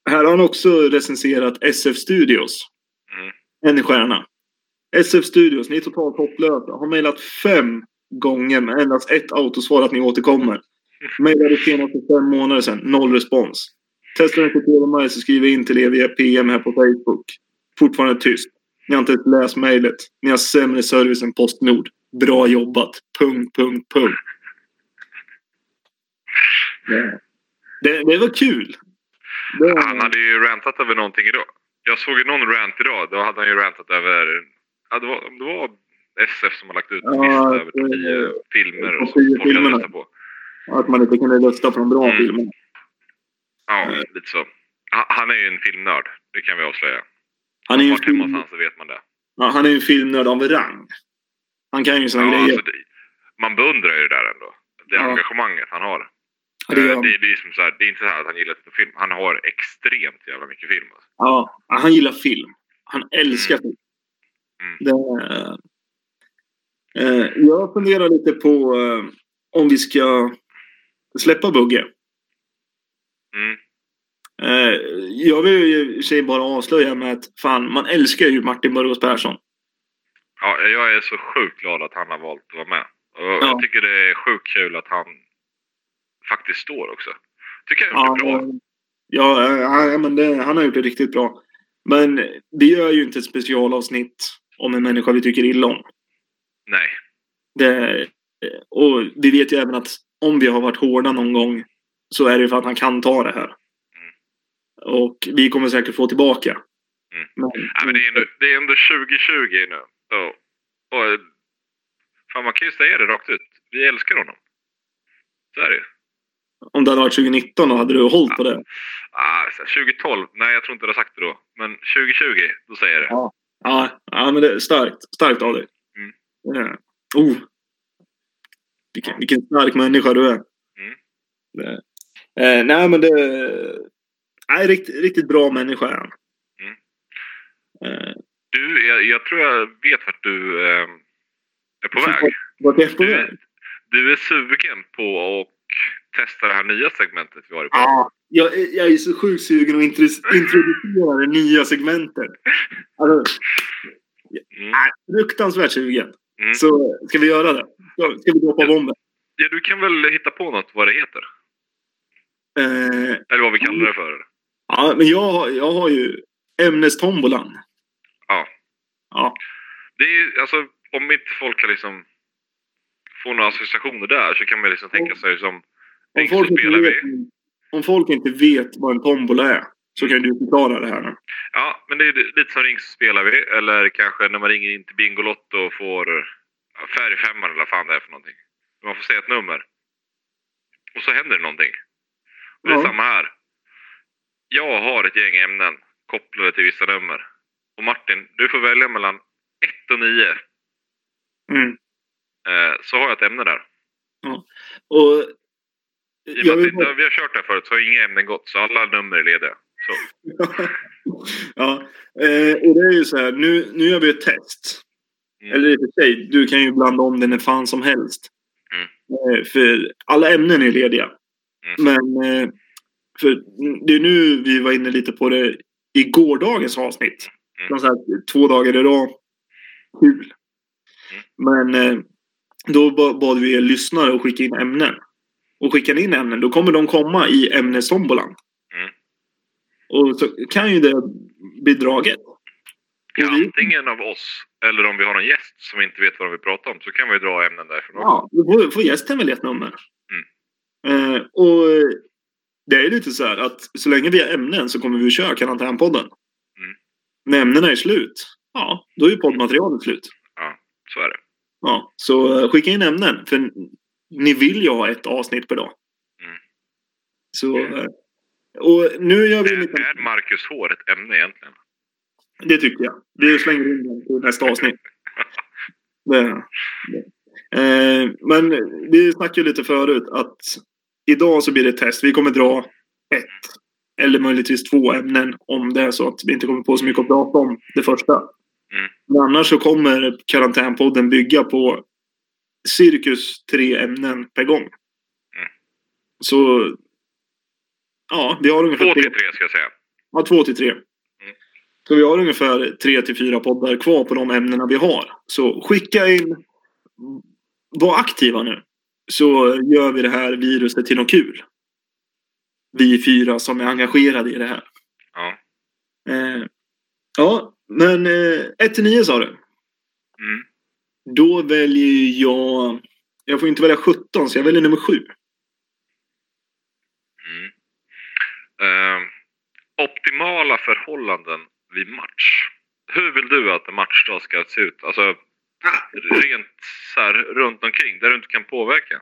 här har han också recenserat SF Studios. Mm. En stjärna. SF Studios, ni är totalt hopplösa. Har mejlat fem gånger med endast ett autosvar att ni återkommer. Mejlade senast för fem månader sedan. Noll respons. Testade inte till mig så skriver jag in till er via PM här på Facebook. Fortfarande tyst. Ni har inte ens läst mejlet. Ni har sämre service än Postnord. Bra jobbat. Punkt, punkt, punkt. Det, det, det var kul. Det, Han hade ju rantat över någonting idag. Jag såg ju någon rant idag. Då hade han ju rantat över... Ja, det var, det var SF som har lagt ut en Ja, lista över tio filmer och tio folk röstat på. att man inte kunde rösta på de bra Mm. filmerna. Ja, lite så. Han, han är ju en filmnörd. Det kan vi avslöja. Han är ju film, han så vet man det. ja, han är ju en filmnörd av rang. Han kan ju såna Ja, grejer. alltså, man beundrar ju det där ändå. Det Ja. engagemanget han har. Ja, det, Eh, det, det, är som så här, det är inte så här att han gillar på film. Han har extremt jävla mycket film. Alltså. Ja, han gillar film. Han älskar film. Mm. Det, eh, jag funderar lite på eh, om vi ska släppa Bugge. Mm. Eh, jag vill ju sig bara avslöja med att fan, man älskar ju Martin Burgos Persson. Ja, jag är så sjukt glad att han har valt att vara med. Och Ja. Jag tycker det är sjukt kul att han faktiskt står också. Tycker jag är Ja, bra. ja, ja, ja men det, han har gjort det riktigt bra. Men vi gör ju inte ett specialavsnitt om en människa vi tycker illa om. Nej. Det, och vi vet ju även att om vi har varit hårda någon gång så är det för att han kan ta det här. Och vi kommer säkert få tillbaka. Mm. Men, Nej, men det, är ändå, det är ändå 2020 nu. Och, och, fan, man kan ju säga det rakt ut. Vi älskar honom. Så är det ju. Om det hade varit 2019 då hade du hållit på det. Ah, så här, 2012, nej jag tror inte du har sagt det då. Men 2020, då säger jag det. Ja. Ja, ja men det är starkt. Starkt av dig. Mm. Ja. Oh. Vilken, vilken stark människa du är. Mm. Eh, nej men det... Nej, riktigt, riktigt bra människa är han. Mm. Eh, Du, jag, jag tror jag vet vart du eh, är på väg. vart är jag på Du, väg? du är sugen på att testa det här nya segmentet vi har i podden. Ja, jag, är- jag är så sjukt sugen att intro- introducera det nya segmentet. Alltså, Mm. fruktansvärt sugen. Mm. Så ska vi göra det? Ska vi droppa bomben? Ja, du kan väl hitta på något vad det heter? Eh, Eller vad vi kallar det för. Ja, men jag, jag har ju ämnestombolan. Ja. Ja. Det är alltså, om inte folk kan liksom få några associationer där så kan man liksom tänka sig som Om folk, vet, om folk inte vet vad en tombola är så kan du förklara det här nu. Ja, men det är lite som Ring så spelar vi. Eller kanske när man ringer in till Bingolotto och får färgfemman eller vad fan det är för någonting. Man får säga ett nummer. Och så händer det någonting. Och det är Ja. samma här. Jag har ett gäng ämnen kopplade till vissa nummer. Och Martin, du får välja mellan 1 och 9. Mm. Eh, så har jag ett ämne där. Och I och med att vi, har kört det här förut så har inga ämnen gått. Så alla nummer är lediga. Så. ja, eh, och det är ju så här. Nu, nu gör vi ett test. Mm. Eller i och för sig, du kan ju blanda om det när fan som helst. Mm. Eh, för alla ämnen är lediga. Mm. Men för det är nu vi var inne lite på det i gårdagens avsnitt. Mm. Så här, två dagar i rad. Kul. Men eh, då ba- bad vi er lyssnare att skicka in ämnen. Och skickar ni in ämnen, då kommer de komma i ämnestombolan. Mm. Och så kan ju det bli draget. Ja, antingen av oss eller om vi har en gäst som inte vet vad de vill prata om så kan vi dra ämnen därifrån. Ja, då får, får gästen välja ett nummer. Eh, och det är lite så här att så länge vi har ämnen så kommer vi köra Karantänpodden. Mm. När ämnena är slut, ja, då är ju poddmaterialet slut. Så är det. Ja, så eh, skicka in ämnen. För ni vill ju ha ett avsnitt per dag. Mm. Så... eh, Och nu gör vi Är, lite... är Marcus hår ett ämne egentligen? Det tycker jag. Vi slänger in den till nästa avsnitt. Det, det. Eh, men vi snackade ju lite förut att idag så blir det test. Vi kommer dra ett eller möjligtvis två ämnen om det är så att vi inte kommer på så mycket att prata om det första. Mm. Men annars så kommer karantänpodden bygga på cirkus tre ämnen per gång. Mm. Så ja, vi har ungefär Två till tre ska jag säga. Ja, två till tre. Så vi har ungefär tre till fyra poddar kvar på de ämnena vi har. Så skicka in. Var aktiva nu. Så gör vi det här viruset till något kul. Vi fyra som är engagerade i det här. Ja. Eh, ja, men eh, 1 till 9 sa du. Mm. Då väljer jag... Jag får inte välja 17 så jag väljer nummer 7. Mm. Eh, optimala förhållanden vid match. Hur vill du att en matchdag ska se ut? Alltså rent så här runt omkring där du inte kan påverka.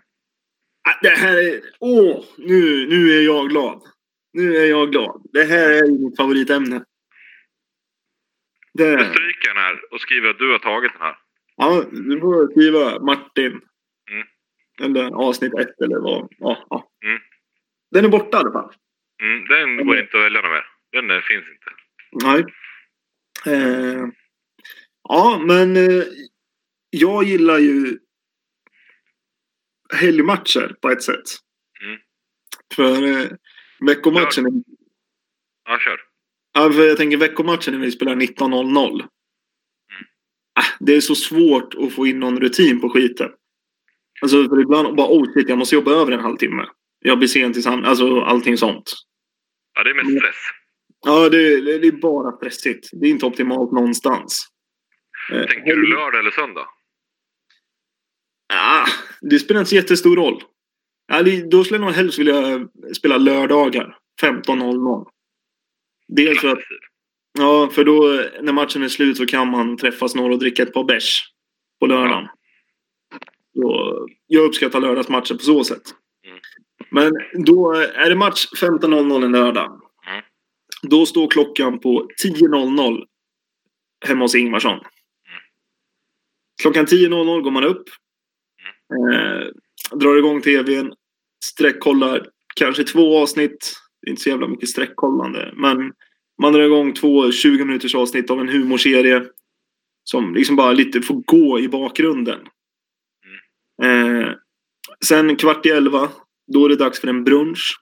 Ah, Det här är... Åh! Nu, nu är jag glad. Nu är jag glad. Det här är mitt favoritämne. Det, stryker den här och skriver att du har tagit den här. ja, du får skriva Martin. Mm. Eller avsnitt ett eller vad. Ja, ja. Mm. Den är borta i alla fall. Mm, den går inte att välja någon mer. Den eh, finns inte. Nej. Eh, ja, men eh, jag gillar ju helgmatcher på ett sätt. Mm. För eh, veckomatchen Ja, kör. Ja, för jag tänker veckomatchen när vi spelar 19.00. Ah, det är så svårt att få in någon rutin på skiten. Alltså för ibland bara oh shit, jag måste jobba över en halvtimme. Jag blir sen till sam- alltså allting sånt. Ja, det är Mm. mest stress. Ja, det, det är bara stressigt. Det är inte optimalt någonstans. Eh, Tänker du lördag eller söndag? Ah, det spelar inte så jättestor roll. Då skulle jag nog helst vilja spela lördagar. 15.00. Dels för att. Ja, för då när matchen är slut så kan man träffas några och dricka ett par bärs på lördagen. Så jag uppskattar lördagsmatcher på så sätt. Mm. Men då är det match 15.00 en lördag. Mm. Då står klockan på 10.00 hemma hos Ingvarsson. Klockan 10.00 går man upp. Eh, drar igång tvn. Sträckkollar kanske två avsnitt. Det är inte så jävla mycket sträckkollande. Men man drar igång två 20 minuters avsnitt av en humorserie. Som liksom bara lite får gå i bakgrunden. Eh, sen kvart i elva. Då är det dags för en brunch.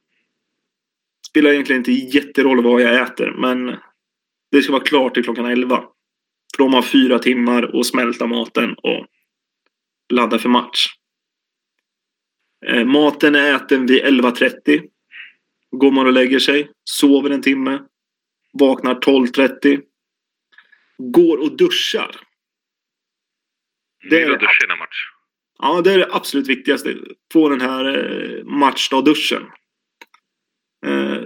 Spelar egentligen inte jätteroll vad jag äter. Men det ska vara klart till klockan elva. För de har fyra timmar att smälta maten och ladda för match. Eh, maten är äten vid 11.30. Går man och lägger sig. Sover en timme. Vaknar 12.30. Går och duschar. Det är duscha innan match. Ja, det är det absolut viktigaste. Få den här eh, matchdag-duschen. Eh,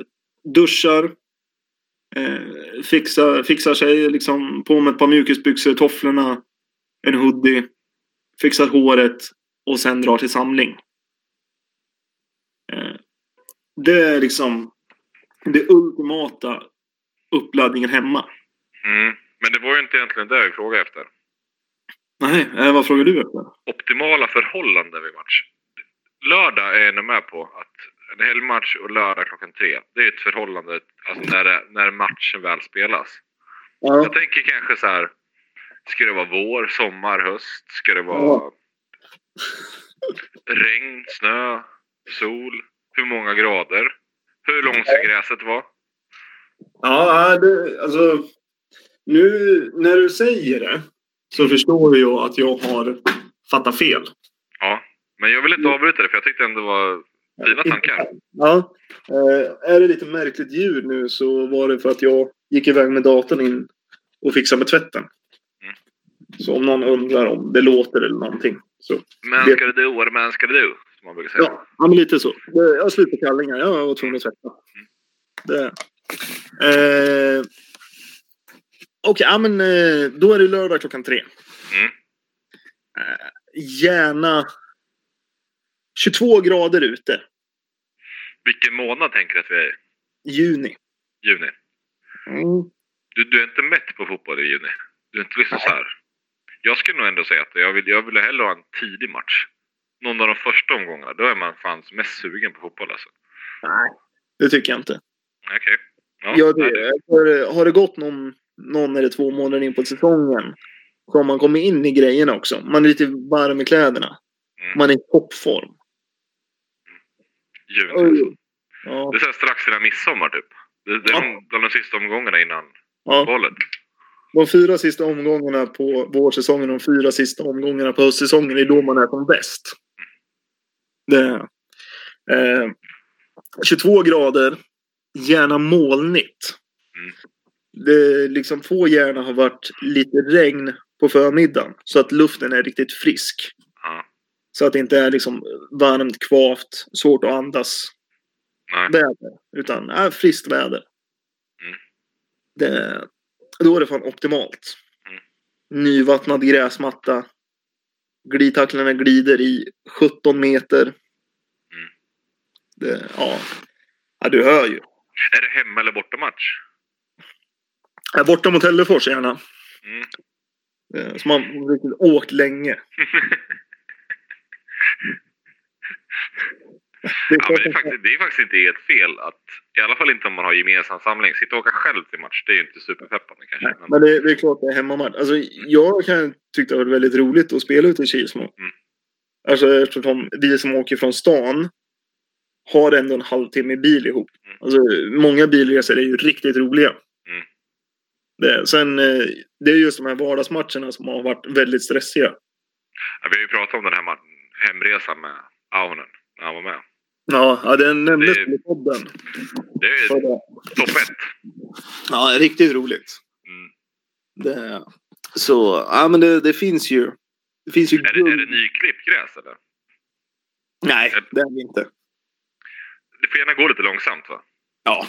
duschar. Eh, fixar, fixar sig liksom på med ett par mjukisbyxor, tofflorna, en hoodie. Fixar håret och sen drar till samling. Eh, det är liksom det ultimata uppladdningen hemma. Mm. Men det var ju inte egentligen det jag frågade efter. Nej, eh, vad frågar du efter? Optimala förhållanden vid match. Lördag är jag med på att en helgmatch och lördag klockan tre. Det är ett förhållande alltså när, det, när matchen väl spelas. Ja. Jag tänker kanske så här. Ska det vara vår, sommar, höst? Ska det vara Ja. regn, snö, sol? Hur många grader? Hur långt ska gräset vara? Ja, det, alltså. Nu när du säger det så förstår jag att jag har fattat fel. Ja, men jag vill inte avbryta det för jag tyckte ändå det var fina tankar. Ja. Eh, är det lite märkligt ljud nu så var det för att jag gick iväg med datorn in och fixade med tvätten. Mm. Så om någon undrar om det låter eller någonting. Så. Men ska det men ska det do? Som man brukar säga. Ja, men lite så. Jag har slut på kallingar. Jag var tvungen att tvätta. Det. Eh, Okej, ja, men eh, då är det lördag klockan tre. Mm. Eh, gärna 22 grader ute. Vilken månad tänker du att vi är i? Juni. Juni. Mm. Du, du är inte mätt på fotboll i juni? Du är inte liksom så här. Jag skulle nog ändå säga att jag vill, jag vill hellre ha en tidig match. Någon av de första omgångarna. Då är man fan mest sugen på fotboll alltså. Nej, det tycker jag inte. Okej. Ja, Ja, nej, det, för, har det gått någon, någon eller två månader in på säsongen så har man kommit in i grejerna också. Man är lite varm i kläderna. Mm. Man är i toppform. juni. Oj. Ja, Det är strax innan midsommar typ. Det, det är Ja. de, de, de sista omgångarna innan ja. uppehållet. De fyra sista omgångarna på vårsäsongen och de fyra sista omgångarna på höstsäsongen är då man är som bäst. Det, eh, 22 grader, gärna molnigt. Det liksom får gärna ha varit lite regn på förmiddagen så att luften är riktigt frisk. Så att det inte är liksom varmt, kvavt, svårt att andas Nej. väder. Utan äh, friskt väder. Mm. Det, då är det fan optimalt. Mm. Nyvattnad gräsmatta. Glidtacklarna glider i 17 meter. Mm. Det, ja. ja, du hör ju. Är det hemma eller bortamatch? Här borta mot Hällefors gärna. Mm. Eh, Som man riktigt åkt länge. Det är Ja, det, är faktiskt, det är faktiskt inte helt fel att, i alla fall inte om man har gemensam samling, sitta och åka själv till match, det är ju inte superpeppande kanske. Nej, Men, det, det är klart det är hemmamatch. Alltså, jag kan tycka det var väldigt roligt att spela ute i Kilsmo. Mm. Alltså eftersom vi som åker från stan har ändå en halvtimme bil ihop. Mm. Alltså, många bilresor är ju riktigt roliga. Mm. Det, sen, eh, det är just de här vardagsmatcherna som har varit väldigt stressiga. ja, vi har ju pratat om den här hemresan med Aunen när han var med. Ja, ja den nämndes i podden. Det är topp ett. Ja, riktigt roligt. Mm. Det, så, ja men det, det finns ju. Det finns ju Är, det, är det nyklippt gräs eller? Nej, det är det inte. Det får gärna gå lite långsamt va? Ja.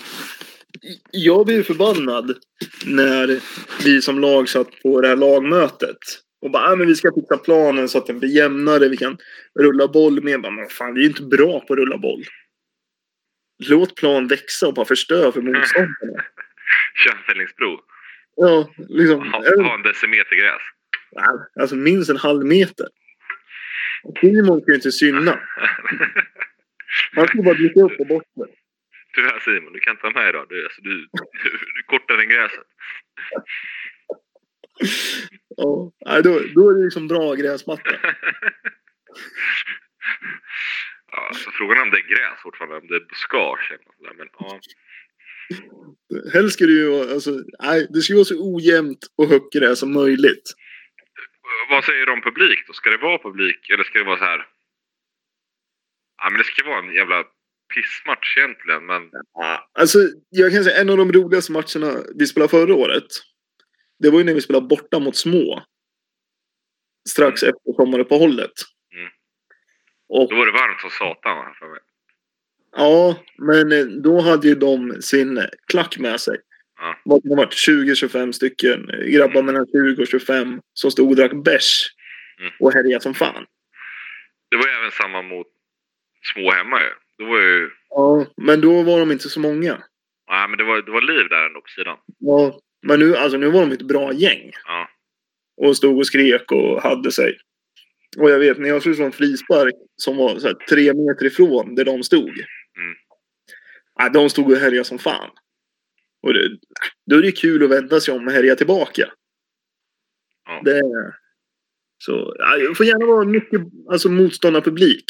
Jag blev förbannad när vi som lag satt på det här lagmötet. Och bara, ah, men vi ska fixa planen så att den blir jämnare. Vi kan rulla boll mer. Bara, men fan, vi är ju inte bra på att rulla boll. Låt plan växa och bara förstör för motståndarna. Könfällningsprov. Ja, liksom. Ha, ha en decimeter gräs. Alltså minst en halv meter. Simon kan ju inte synna. Han ska bara dyka upp och bort. Du här Simon, du kan inte vara med idag. Du, alltså, du, du, du är kortare än gräset. Ja, nej, då, då är det liksom bra gräsmatta. ja, alltså, frågan är om det är gräs fortfarande, om det är buskage eller något. Men ja, Helst ska det ju alltså, nej, det ska vara så ojämnt och högt gräs som möjligt. vad säger du om publik då? Ska det vara publik eller ska det vara så här? Ja, men det ska vara en jävla pissmatch egentligen, men Alltså, jag kan säga en av de roligaste matcherna vi spelade förra året. Det var ju när vi spelade borta mot små. Strax efter sommaruppehållet. Mm. Och då var det varmt som satan va, ja, men eh, då hade ju de sin klack med sig. Ja. Vad kan det ha varit? 20-25 stycken grabbar mellan 20 och 25 som stod och drack bärs. Mm. Och härjade som fan. Det var ju även samma mot små hemma ju. Det var ju, Ja, men då var de inte så många. ja men det var, det var liv där ändå på sidan. Ja, men nu, alltså, nu var de ett bra gäng. Ja. Och stod och skrek och hade sig. Och jag vet, när jag slå en frispark som var så här, tre meter ifrån där de stod. Mm. Ja, de stod och härjade som fan. Och det, då är det kul att vända sig om och härja tillbaka. Ja. Det, så, ja, det får gärna vara mycket alltså, motståndarpublik.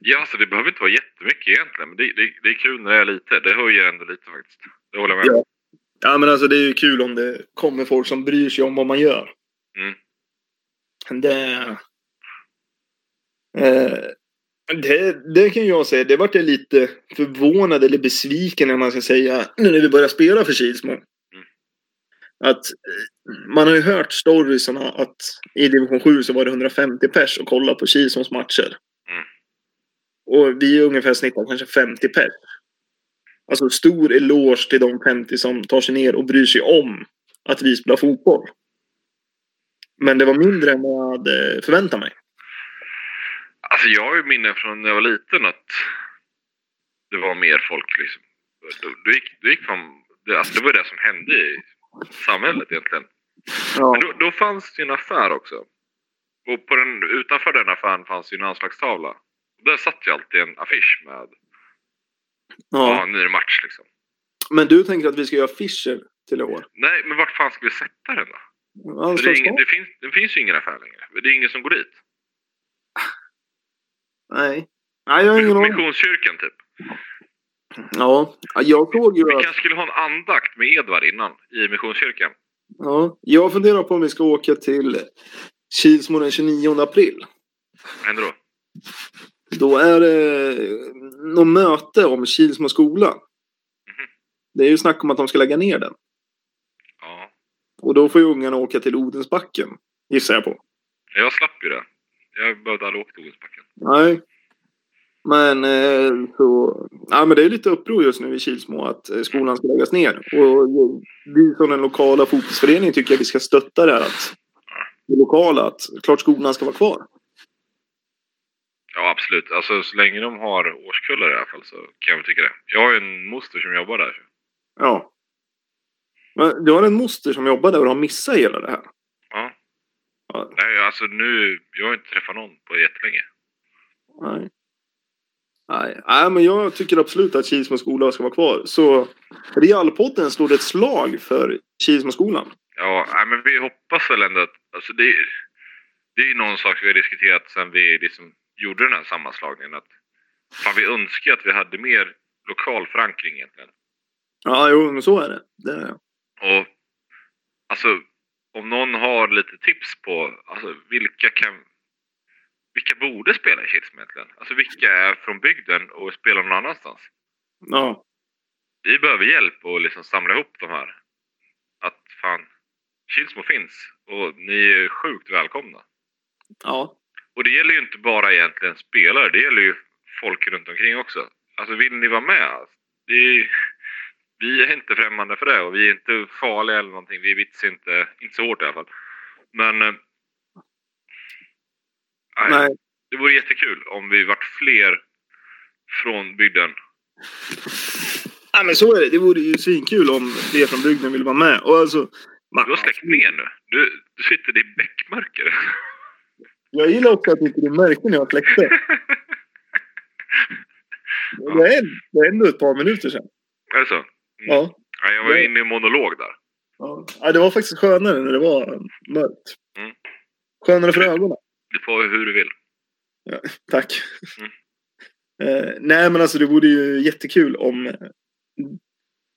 Ja, alltså det behöver inte vara jättemycket egentligen, men det, det, det är kul när det är lite. Det höjer ändå lite faktiskt. Det håller jag med. Ja. Ja, men alltså det är ju kul om det kommer folk som bryr sig om vad man gör. Mm. Det... Eh, det, det kan jag säga, det vart jag lite förvånad eller besviken när man ska säga nu när vi börjar spela för Kilsmo. Att eh, man har ju hört storiesarna att i division 7 så var det 150 pers och kolla på Kilsmos matcher. Mm. Och vi är ungefär snittar kanske 50 pers. Alltså stor eloge till de 50 som tar sig ner och bryr sig om att vi spelar fotboll. Men det var mindre än vad jag hade förväntat mig. Alltså jag har ju minnen från när jag var liten att det var mer folk liksom. Du, du gick, du gick från, det, alltså det var det som hände i samhället egentligen. Ja. Men då, då fanns det en affär också. Och på den, utanför den affären fanns ju en anslagstavla. Där satt ju alltid en affisch med ja. ja. en ny match liksom. Men du tänker att vi ska göra affischer till i år? Nej, men vart fan ska vi sätta den då? Ja, det, är ingen, det, finns, det finns ju ingen affär längre. Det är ingen som går dit. Nej. Nej, jag har ingen aning. Missionskyrkan typ. Ja, jag såg ju Vi att... kanske skulle ha en andakt med Edvard innan i Missionskyrkan. Ja, jag funderar på om vi ska åka till Kilsmo den 29 april. Vad händer då? Då är det något möte om Kilsmo skola. Mhm. Det är ju snack om att de ska lägga ner den. Ja. Och då får ju ungarna åka till Odensbacken. Gissar jag på. Jag slapp ju det. Jag behövde aldrig åka till Odensbacken. Nej. Men eh, så... Ja, men det är lite uppror just nu i Kilsmo att eh, skolan ska läggas ner. Och vi som den lokala fotbollsföreningen tycker att vi ska stötta det här. Att, det lokala. Att klart skolan ska vara kvar. Ja, absolut. Alltså så länge de har årskullar i alla fall så kan jag tycka det. Jag har ju en moster som jobbar där. Ja. Men du har en moster som jobbar där och har missat hela det här. Ja. Ja. Nej, alltså nu... Jag har inte träffat någon på jättelänge. Nej. Nej, nej, men jag tycker absolut att Kilsmo skola ska vara kvar. Så Realpodden slår ett slag för Kilsmo skolan. Ja, nej, men vi hoppas väl ändå att... Alltså det, det är ju någon sak vi har diskuterat sen vi liksom gjorde den här sammanslagningen. Att fan, vi önskar att vi hade mer lokal förankring egentligen. Ja, jo, men så är det. det är det. Och alltså, om någon har lite tips på alltså, vilka kan... Vilka borde spela i Kilsmo egentligen? Alltså vilka är från bygden och spelar någon annanstans? Ja, Vi behöver hjälp att liksom samla ihop de här. Att fan, Kilsmo finns och ni är sjukt välkomna. ja, Och det gäller ju inte bara egentligen spelare, det gäller ju folk runt omkring också. Alltså vill ni vara med? Är, vi är inte främmande för det och vi är inte farliga eller någonting. Vi vitsar inte, inte så hårt i alla fall. Men... eh, Nej, nej. Det vore jättekul om vi vart fler från bygden. Ja, men så är det. Det vore ju svinkul om fler från bygden vill vara med. Och alltså, man, Du har släckt ner nu. Du, du sitter i bäckmörker. Jag gillar också att inte det märkte när jag släckte. Det är, det är ändå ett par minuter sedan. är det så? Mm. Ja. Ja, jag var Det- inne i monolog där. Ja. ja, det var faktiskt skönare när det var mörkt. Mm. Skönare för ögonen. Du får hur du vill. Tack. Mm. Eh, nej, men alltså det vore ju jättekul om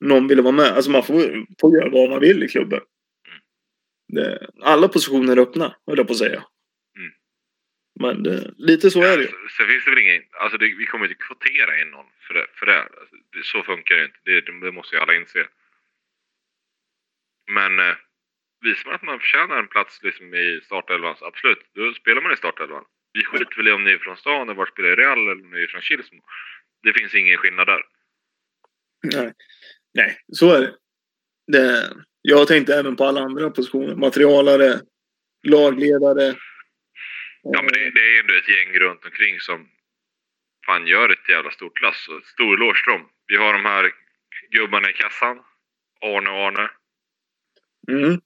någon ville vara med. Alltså man får, får göra vad man vill i klubben. Mm. Det, alla positioner är öppna, höll jag på att säga. Men det, lite så är det ju. Sen- Sen finns det väl ingen... Alltså det, vi kommer inte kvotera in någon för det. För det. Alltså, det så funkar det inte. Det, det måste ju alla inse. Men eh, visar man att man förtjänar en plats liksom, i startelvan, så absolut, då spelar man i startelvan. Vi skiter väl i om ni är från stan eller vart spelar i Real eller om ni är från Kilsmo. Det finns ingen skillnad där. Nej. nej, så är det. det. Jag tänkte även på alla andra positioner. Materialare, lagledare. Ja, men det, det är ändå ett gäng runt omkring som fan gör ett jävla stort lass. Och stor eloge till dem. Vi har de här gubbarna i kassan. Arne och Arne. Mm.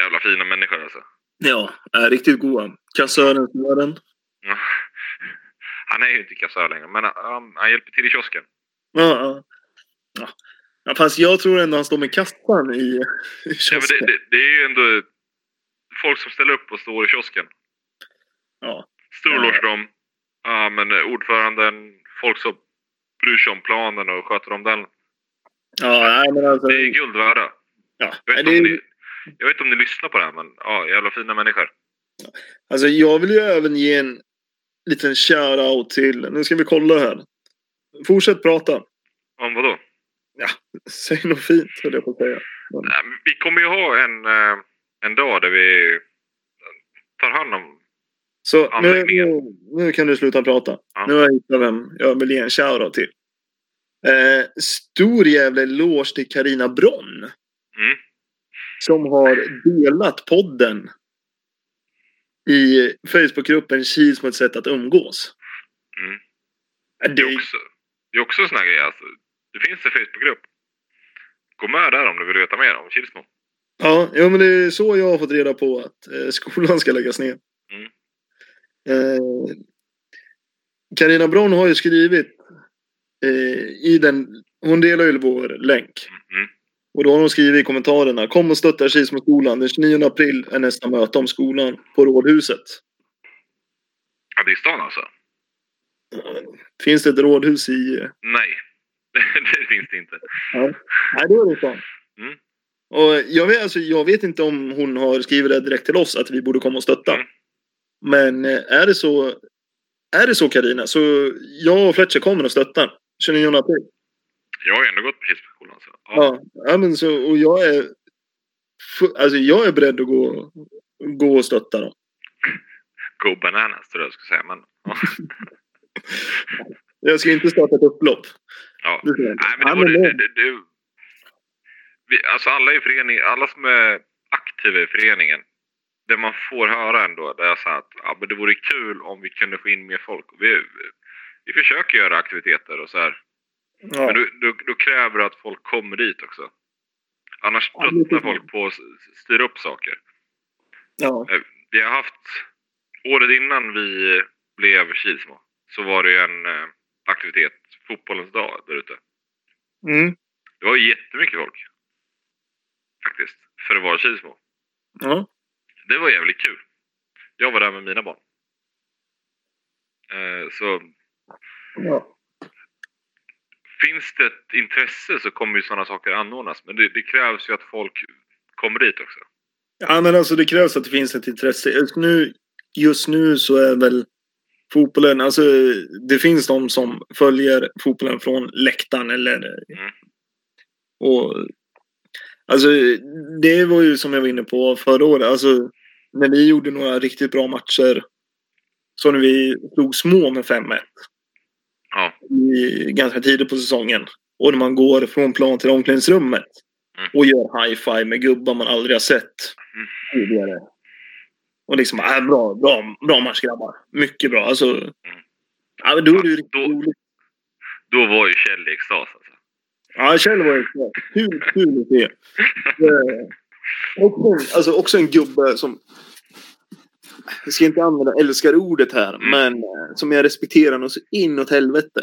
Jävla fina människor alltså. Ja, är riktigt goda. Kassören, snören. Ja. Han är ju inte kassör längre, men han, han hjälper till i kiosken. Ja, ja. Ja. fast jag tror ändå han står med kassan i, i Ja, men kiosken. det, det, det är ju ändå folk som ställer upp och står i kiosken. Ja. Stor Ja. eloge till dem. Ja, men ordföranden, folk som bryr sig om planen och sköter om den. Ja, nej men alltså. Det är guld värda. Ja, Jag vet, det ni, jag vet inte om ni lyssnar på det här, men ja, jävla fina människor. alltså jag vill ju även ge en liten shout-out till, nu ska vi kolla här. Fortsätt prata. Om vad då? Säg något fint höll jag på att säga. Nej, men Vi kommer ju ha en, eh, en dag där vi tar hand om... Så nu, nu, nu kan du sluta prata. Ja. Nu har jag hittat vem jag vill ge en shoutout till. Eh, stor jävla eloge till Karina Bronn. Mm. Som har delat podden. I Facebookgruppen Kils mot ett sätt att umgås. Mm. Eh, Det är också, det är också en sån här grej. Alltså, det finns en Facebookgrupp. Gå med där om du vill veta mer om Kilsmo. ja, ja, men det är så jag har fått reda på att eh, skolan ska läggas ner. Mm. Eh, Carina Bronn har ju skrivit eh, i den, hon delar ju vår länk. Mm. Och då har hon skrivit i kommentarerna. Kom och stötta Kilsmoskolan. Den 29 april är nästa möte om skolan på Rådhuset. Ja, det är stan alltså? Finns det ett rådhus i... eh, Nej, det finns det inte. Nej, det är det så. Mm. Och jag vet, alltså, jag vet inte om hon har skrivit det direkt till oss att vi borde komma och stötta. Mm. Men eh, är det så är det så Karina så jag och Fletcher kommer att stötta 29 april. Jag har ändå gått på Kilsmoskolan. Så. Ja. Ja, men så, och jag är alltså jag är beredd att gå, gå och stötta dem. Go bananas tror jag jag skulle säga. Men, ja. Jag ska inte starta ett upplopp. ja. Nej, men det, Ja, det- det, det, vi, alltså alla i föreningen, alla som är aktiva i föreningen. Det man får höra ändå, det är så att ja, men det vore kul om vi kunde få in mer folk. Vi, vi försöker göra aktiviteter och så här. Ja. Men då, då, då kräver att folk kommer dit också. Annars tröttnar folk på att styra upp saker. Ja. Eh, Vi har haft, året innan vi blev Kilsmo, så var det ju en eh, aktivitet, fotbollens dag där ute. Mm. Det var jättemycket folk. Faktiskt. För att vara Kilsmo. Ja. Det var jävligt kul. Jag var där med mina barn. Eh, så ja. finns det ett intresse så kommer ju sådana saker anordnas. Men det, det krävs ju att folk kommer dit också. Ja, men alltså det krävs att det finns ett intresse. Just nu, just nu så är väl fotbollen, alltså det finns de som följer fotbollen från läktaren eller... Mm. Och, alltså det var ju som jag var inne på förra året, alltså när vi gjorde några riktigt bra matcher. Så när vi slog små med 5-1 Ja, i, ganska tidigt på säsongen. Och när man går från plan till omklädningsrummet. Mm. Och gör high-five med gubbar man aldrig har sett Mm. tidigare. Och liksom, äh, bra, bra, bra match grabbar. Mycket bra. Alltså, ja, men då är det ju riktigt Då- roligt. då var ju Kjell i extas alltså. Ja, Kjell var ju kul, kul att se. Eh, Också, alltså också en gubbe som... Jag ska inte använda älskar ordet här, Mm. men eh, som jag respekterar något så inåt helvete.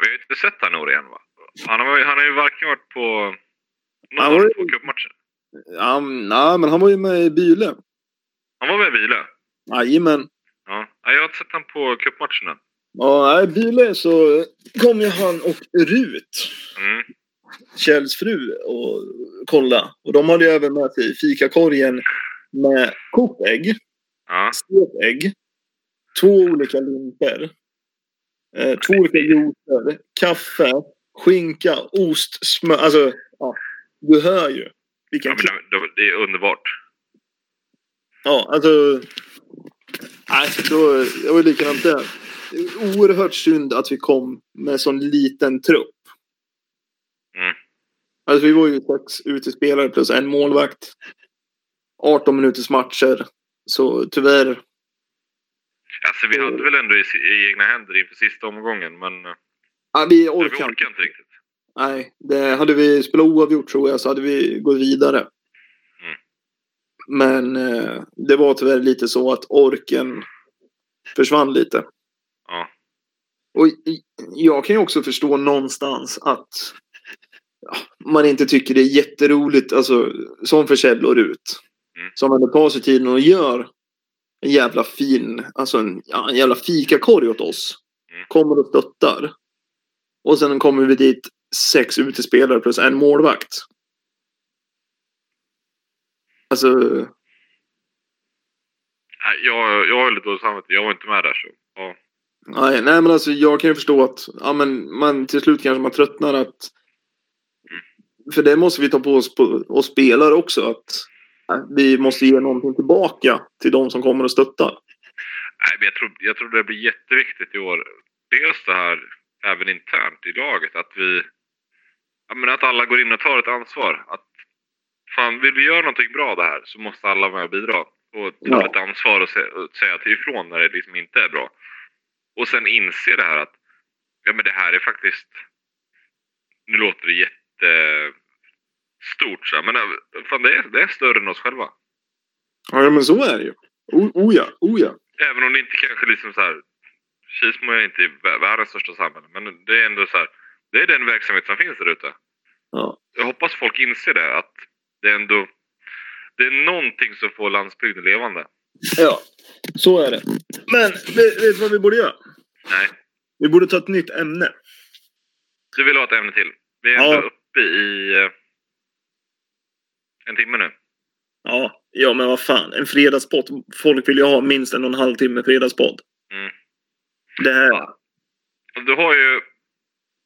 Vi har ju inte sett han igen va? Han har, han har ju varken varit på någon Han var ju- två cupmatcher. Ja, nej, men han var ju med i Byle. Han var med i Vila. Jajamän. Ja. Ja, jag har inte sett han på cupmatcherna. Ja, nej, Byle så kom ju han och Rut, Mm. Kjells fru, och kolla. Och de hade ju även med sig fikakorgen med kokt ägg, Ja. stekt ägg, två olika limper, eh, två olika juicer, kaffe, skinka, ost, smör. Alltså, ja, du hör ju. Vilken ja men det, det, det är underbart. Ja, alltså... Nej, då, jag var likadant där. Det är oerhört synd att vi kom med sån liten trupp. Mm. Alltså vi var ju sex utespelare plus en målvakt. 18 minuters matcher. Så tyvärr. Alltså vi hade väl ändå i, i egna händer inför sista omgången men eh, Ja, vi vi orkar orkar inte. riktigt. Nej, det hade vi spelat oavgjort tror jag så hade vi gått vidare. Mm. Men eh, det var tyvärr lite så att orken försvann lite. Ja. Och jag kan ju också förstå någonstans att man inte tycker det är jätteroligt, alltså som för källor ut. Mm. Som ändå tar sig tiden och gör en jävla fin, alltså en, ja, en jävla fikakorg åt oss. Mm. Kommer och stöttar. Och sen kommer vi dit sex utespelare plus en målvakt. Alltså, Nej, jag, jag har lite dåligt samvete. Jag var inte med där så. Ja. nej, nej men alltså jag kan ju förstå att ja, men man, till slut kanske man tröttnar att för det måste vi ta på oss på, och spelare också att ja, vi måste ge någonting tillbaka till de som kommer och stöttar. Nej, men jag tror, jag tror det blir jätteviktigt i år. Dels det här, även internt i laget, att vi... Ja, men att alla går in och tar ett ansvar. Att fan, vill vi göra någonting bra det här så måste alla vara med och bidra. Och ta Ja. ett ansvar och, se, och säga till ifrån när det liksom inte är bra. Och sen inse det här att ja, men det här är faktiskt... Nu låter det jättestort så men äh, fan, det, är, det är större än oss själva. Ja men så är det ju. O, oh ja, oh ja. Även om det inte kanske liksom så här... Kilsmo är inte världens största samhälle, men det är ändå så här... Det är den verksamhet som finns där ute. Ja. Jag hoppas folk inser det, att det är ändå... Det är någonting som får landsbygden levande. ja, så är det. Men vet du vad vi borde göra? Nej, Vi borde ta ett nytt ämne. du vill ha ett ämne till. Vi är Ja. ändå uppe i eh, en timme nu. Ja, ja men vad fan. En fredagspodd. Folk vill ju ha minst en och en halv timme fredagspodd. Mm. Det här. Ja. Du har ju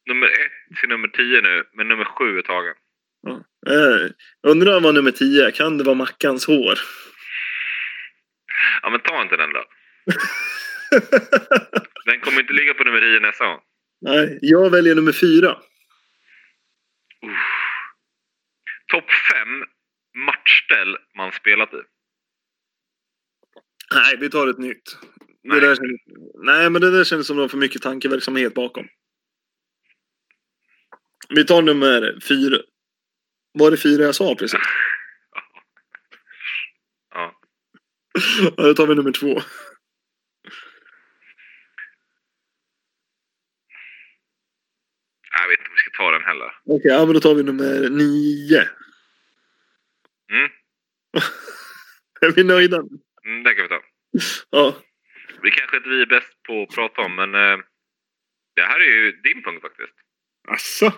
nummer ett till nummer tio nu, men nummer sju är tagen. Eh, undrar vad nummer 10 Kan det vara Mackans hår? Ja, men ta inte den då. Den kommer inte ligga på nummer tio nästa gång. Nej, jag väljer nummer 4. Topp fem matchställ man spelat i. Nej, vi tar ett nytt. Det Nej. där känns, nej, men det där känns som att det var för mycket tankeverksamhet bakom. Vi tar nummer 4. Var det 4 jag sa precis? Ja. Ja, då tar vi nummer 2. Jag vet inte om vi ska ta den heller. Okej, ja, men då tar vi nummer 9. Mm. är vi nöjda? Mm, den kan vi ta. Ja. Vi kanske inte vi är bäst på att prata om, men eh, det här är ju din punkt faktiskt. Asså?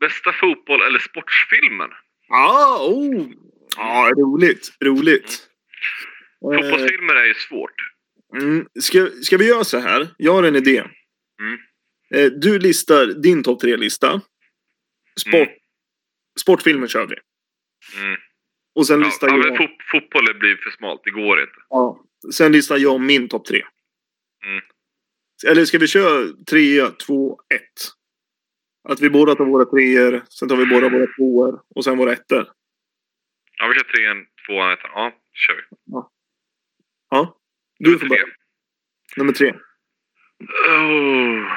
Bästa fotboll eller sportfilmen? Ja, oh. Ja, roligt. Roligt. Eh, Fotbollsfilmer är ju svårt. Mm. Ska, ska vi göra så här? Jag har en idé. Mm. Eh, Du listar din topp tre-lista. Sport, Mm. Sportfilmer kör vi. Mm. Och sen Ja, listar ja, jag... men fot fotboll blir för smalt, det går inte. Ja. Sen listar jag min topp tre. Mm. Eller ska vi köra tre, två, ett? Att vi båda tar våra treor, sen tar vi båda våra tvåor och sen våra ettor. Ja, vi kör trean, tvåan, ettan. Ja, kör vi. Ja. Du Nummer får börja. Nummer tre. Oh.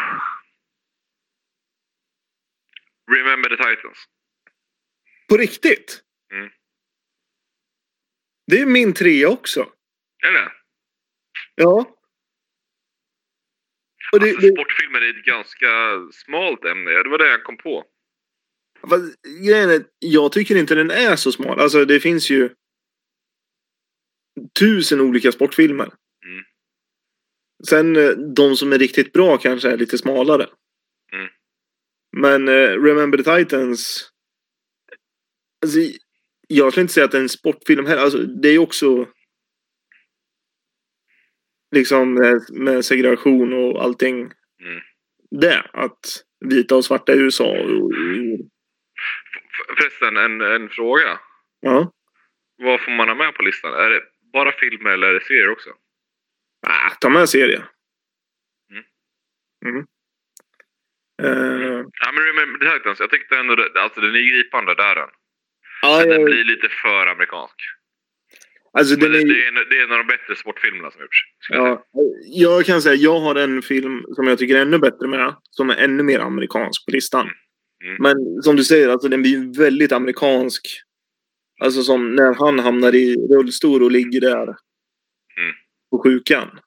Remember the Titans. På riktigt? Mm. Det är min trea också. Eller? Ja. Och det, alltså, det, Sportfilmer är ett ganska smalt ämne. Det var det jag kom på. fast grejen är, jag tycker inte den är så smal. Alltså det finns ju tusen olika sportfilmer. Mm. Sen eh, de som är riktigt bra kanske är lite smalare. Men eh, Remember the Titans. Alltså, jag skulle inte säga att det är en sportfilm heller. Alltså, det är ju också liksom med, segregation och allting. Mm. Det. Att vita och svarta i USA. Och, Förresten, en, en fråga. ja. Vad får man ha med på listan? Är det bara filmer eller är det serier också? Ah, ta med serie. Mm. Mm. Eh, Ja, men the Titans. Jag tyckte ändå det, alltså den är gripande där den. ja, Men den blir lite för amerikansk. alltså, Men den det, är, det, är, en- det är en av de bättre sportfilmerna som gjorts. ja, jag kan säga jag har en film som jag tycker är ännu bättre med. Som är ännu mer amerikansk på listan. Mm. Men som du säger, alltså, den blir väldigt amerikansk. Alltså som när han hamnar i rullstol och ligger där Mm. på sjukan.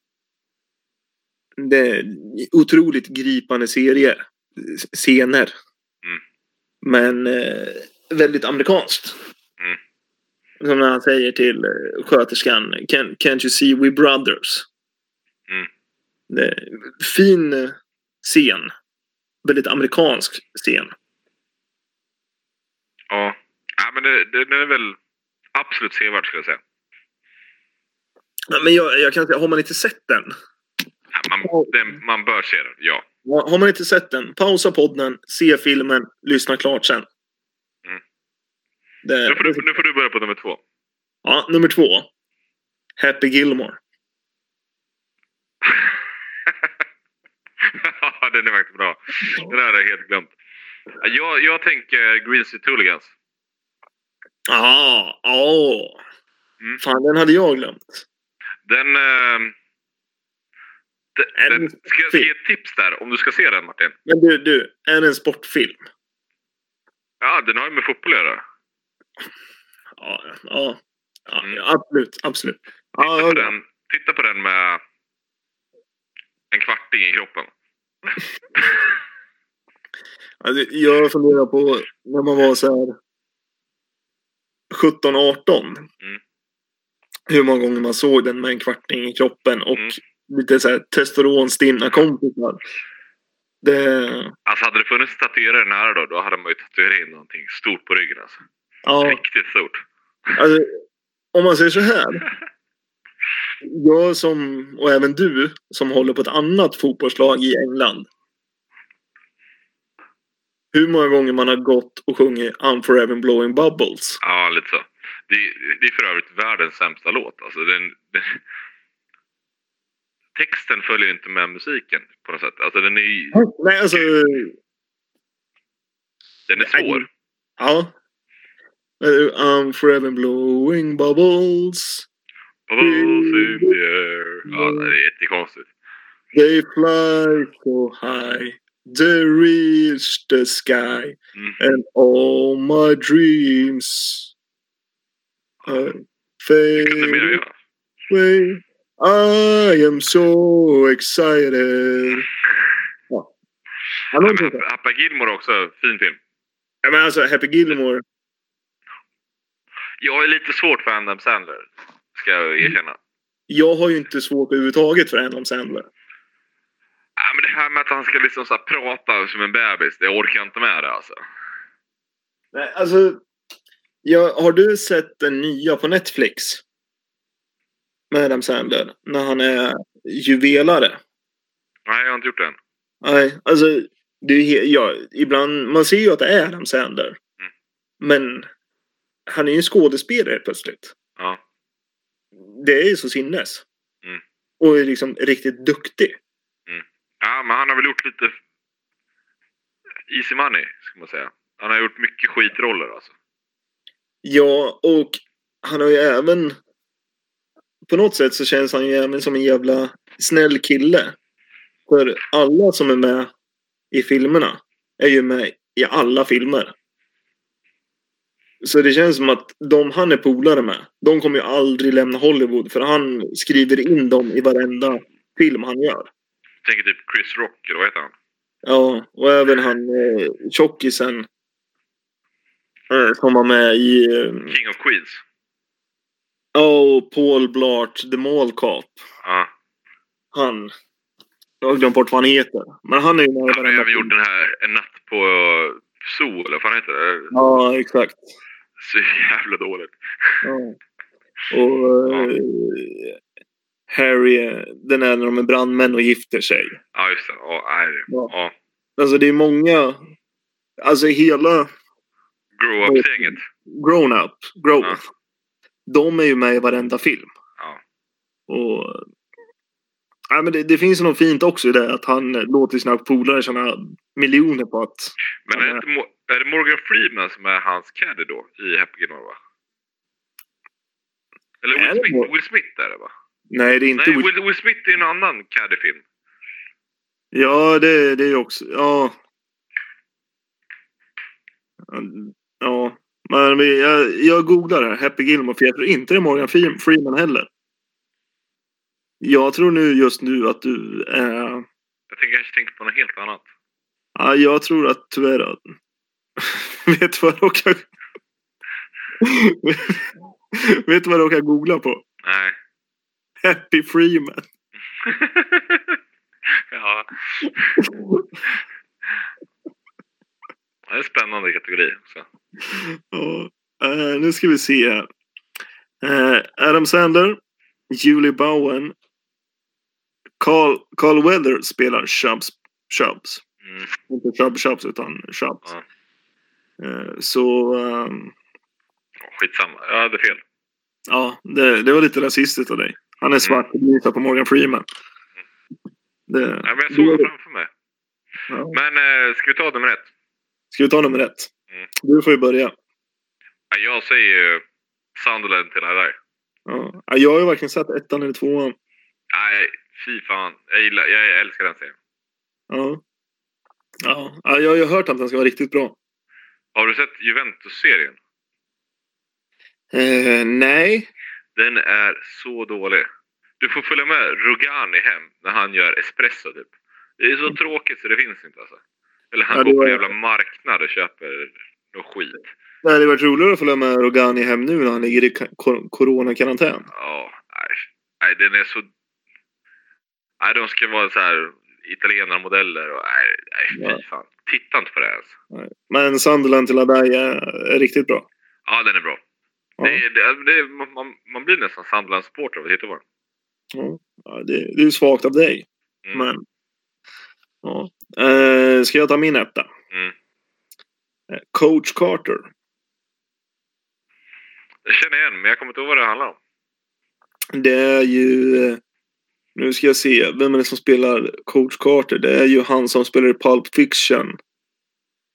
Det är otroligt gripande serie. Scener. Mm. Men eh, väldigt amerikanskt. Mm. Som när han säger till eh, sköterskan Can, Can't you see we brothers? Mm. Det fin eh, scen. Väldigt amerikansk scen. Ja. ja men det, det, den är väl absolut sevärd skulle jag säga. Men jag, jag kan säga, har man inte sett den? Ja, man, den, man bör se den, ja. Har man inte sett den, pausa podden, se filmen, lyssna klart sen. Mm. Det, Nu får, du, nu får du börja på nummer två. Ja, nummer två. Happy Gilmore. Ja, den är faktiskt bra. Den här har jag helt glömt. Jag, jag tänker Green Street Hooligans. Ja, ja. Mm. Fan, den hade jag glömt. Den... Eh, Är den, den ska jag ge ett tips där om du ska se den Martin? Men du, du, är det en sportfilm? Ja, den har ju med fotboll att göra. Ja, ja. ja Mm. absolut, absolut. Titta, Ja, på den, titta på den med en kvarting i kroppen. alltså, jag funderar på när man var så här 17, 18. Mm. Hur många gånger man såg den med en kvarting i kroppen och Mm. Lite så här testosteronstinna kompisar. Det, Alltså hade det funnits tatuerare nära då, då hade man ju tatuerat in någonting stort på ryggen alltså. ja, Riktigt stort. alltså, om man säger så här. Jag som, och även du, som håller på ett annat fotbollslag i England. Hur många gånger man har gått och sjungit I'm forever blowing bubbles. Ja, lite så. Det, det är för övrigt världens sämsta låt. Alltså den, den, texten följer inte med musiken på något sätt. Alltså den är, ju- Nej, alltså... den är svår. Ja. I'm forever blowing bubbles. Bubbles in the air. Ja, det är jättekonstigt. They fly so high. They reach the sky. Mm. And all my dreams uh, fade away. I am so excited. Ja. Ja, Ja. Happy Gilmore också, fin film. Ja, men alltså, Happy Gilmore. Jag är lite svårt för Adam Sandler, ska jag erkänna. Jag har ju inte svårt överhuvudtaget för Adam Sandler. Ja, men det här med att han ska liksom så prata som en bebis, det orkar jag inte med det alltså. Nej, alltså. Jag, har du sett den nya på Netflix? Med Adam Sandler. När han är juvelare. Nej, jag har inte gjort det än. Nej, alltså. Det är, ja, ibland, man ser ju att det är Adam Sandler. Mm. Men han är ju skådespelare plötsligt. Ja. Det är ju så sinnes. Mm. Och är liksom riktigt duktig. ja, men han har väl gjort lite easy money, ska man säga. Han har gjort mycket skitroller alltså. Ja, och han har ju även... På något sätt så känns han ju även som en jävla snäll kille. För alla som är med i filmerna är ju med i alla filmer. Så det känns som att de han är polare med, de kommer ju aldrig lämna Hollywood. För han skriver in dem i varenda film han gör. Jag tänker typ Chris Rock, eller vad heter han? Ja, och även han eh, tjockisen. Eh, som var med i... Eh, King of Queens. Oh, Paul Blart, The Mall Cop. Ja. Han. Jag har glömt bort vad han heter. Men han är ju med Han har även gjort den här En natt på Zoo, eller vad fan heter det? Ja, exakt. Så jävla dåligt. Ja. Och eh, Harry, den är när de är brandmän och gifter sig. Ja, just det. Ja, nej. Ja. ja. Alltså det är många, alltså hela Grow Up-gänget. Grown Up, Grow Ja. De är ju med i varenda film. Ja. Och, ja, men det, det finns något fint också i det att han låter sina polare tjäna miljoner på att... Men är det, är det Morgan Freeman som är hans caddy då i Happy Gilmore va? Eller Är det Will Smith, Will Smith är det va? Nej, det är inte... Nej, Will- Will, Will Smith är en annan caddy-film. Ja, det, det är också... Ja. Men vi, jag, jag googlar här. Happy Gilmore. För jag tror inte det är Morgan Fre- Freeman heller. Jag tror nu just nu att du är... Jag tänker kanske tänker på något helt annat. Ja, jag tror att tyvärr att... Vet du vad jag råkar... Vet du vad jag råkar googla på? Nej. Happy Freeman. ja. Det är en spännande kategori också. Ja, eh, nu ska vi se här. Eh, Adam Sandler, Julie Bowen, Carl, Carl Weather spelar Chubbs. Chubbs. Mm. Inte Chubb Chubbs utan Chubbs. Ja. Eh, så ehm, Skitsamma. Jag hade fel. ja, det, det var lite rasistiskt av dig. Han är svart och litar på Morgan Freeman. Det, Nej, men jag såg det framför mig. ja. Men eh, ska vi ta nummer ett? Ska vi ta nummer ett? Mm. Du får ju börja. Ja, Jag säger ju Sunderland till där. Ja. Ja, Jag har ju varken sett ettan eller tvåan. Nej, fy fan. Jag, gillar, jag, älskar den serien. Ja. Ja. ja, jag har ju hört att den ska vara riktigt bra. Har du sett Juventus-serien? Eh, nej. Den är så dålig. Du får följa med Rogani hem när han gör espresso typ. Det är så tråkigt så det finns inte alltså. Eller han. Ja, går på var- en jävla marknad och köper något skit. Det hade varit roligare att följa med Rogani hem nu när han ligger i coronakarantän. Ja, nej. Nej, den är så... Nej, de ska vara så här italienarmodeller och nej, nej fy fan. Titta inte på det ens. Nej. Men Sunderland till Adai är, riktigt bra. Ja, den är bra. Ja. Det, det, det, man, man- blir nästan Sunderland-supporter av att titta på den. Ja. Det, det är svagt av dig. Mm. Men... Ja. Eh, ska jag ta min etta? Mm. Eh, Coach Carter. Jag känner igen, men jag kommer inte ihåg vad det handlar om. Det är ju... eh, Nu ska jag se. Vem är det som spelar Coach Carter? Det är ju han som spelar i Pulp Fiction.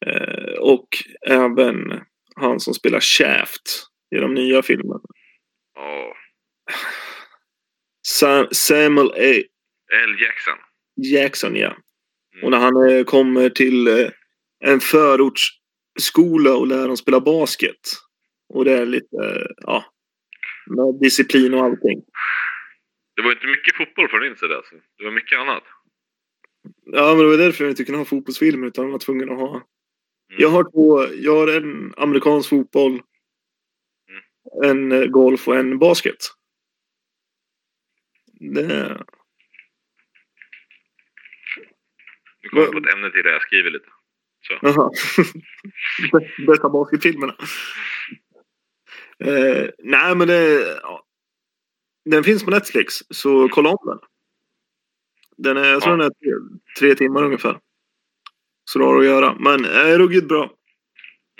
Eh, och även han som spelar Shaft i de nya filmerna. Ja. Sa- Samuel A. L. Jackson. Jackson, ja. Mm. Och när han eh, kommer till eh, en förortsskola och lär dem spela basket. Och det är lite, eh, ja, med disciplin och allting. Det var inte mycket fotboll från din sida alltså. Det var mycket annat. Ja, men det var därför jag inte kunde ha fotbollsfilm utan var tvungen att ha. Mm. Jag har två, jag har en amerikansk fotboll, en eh, golf och en basket. Det, Nu kommer jag på ett ämne till där jag skriver lite. Så. Jaha. Bästa basketfilmerna. Eh, nej, men det... Ja. Den finns på Netflix, så kolla om den. Den är, jag tror Ja. den är tre, tre timmar ungefär. Så det har att göra. Men är ruggigt bra.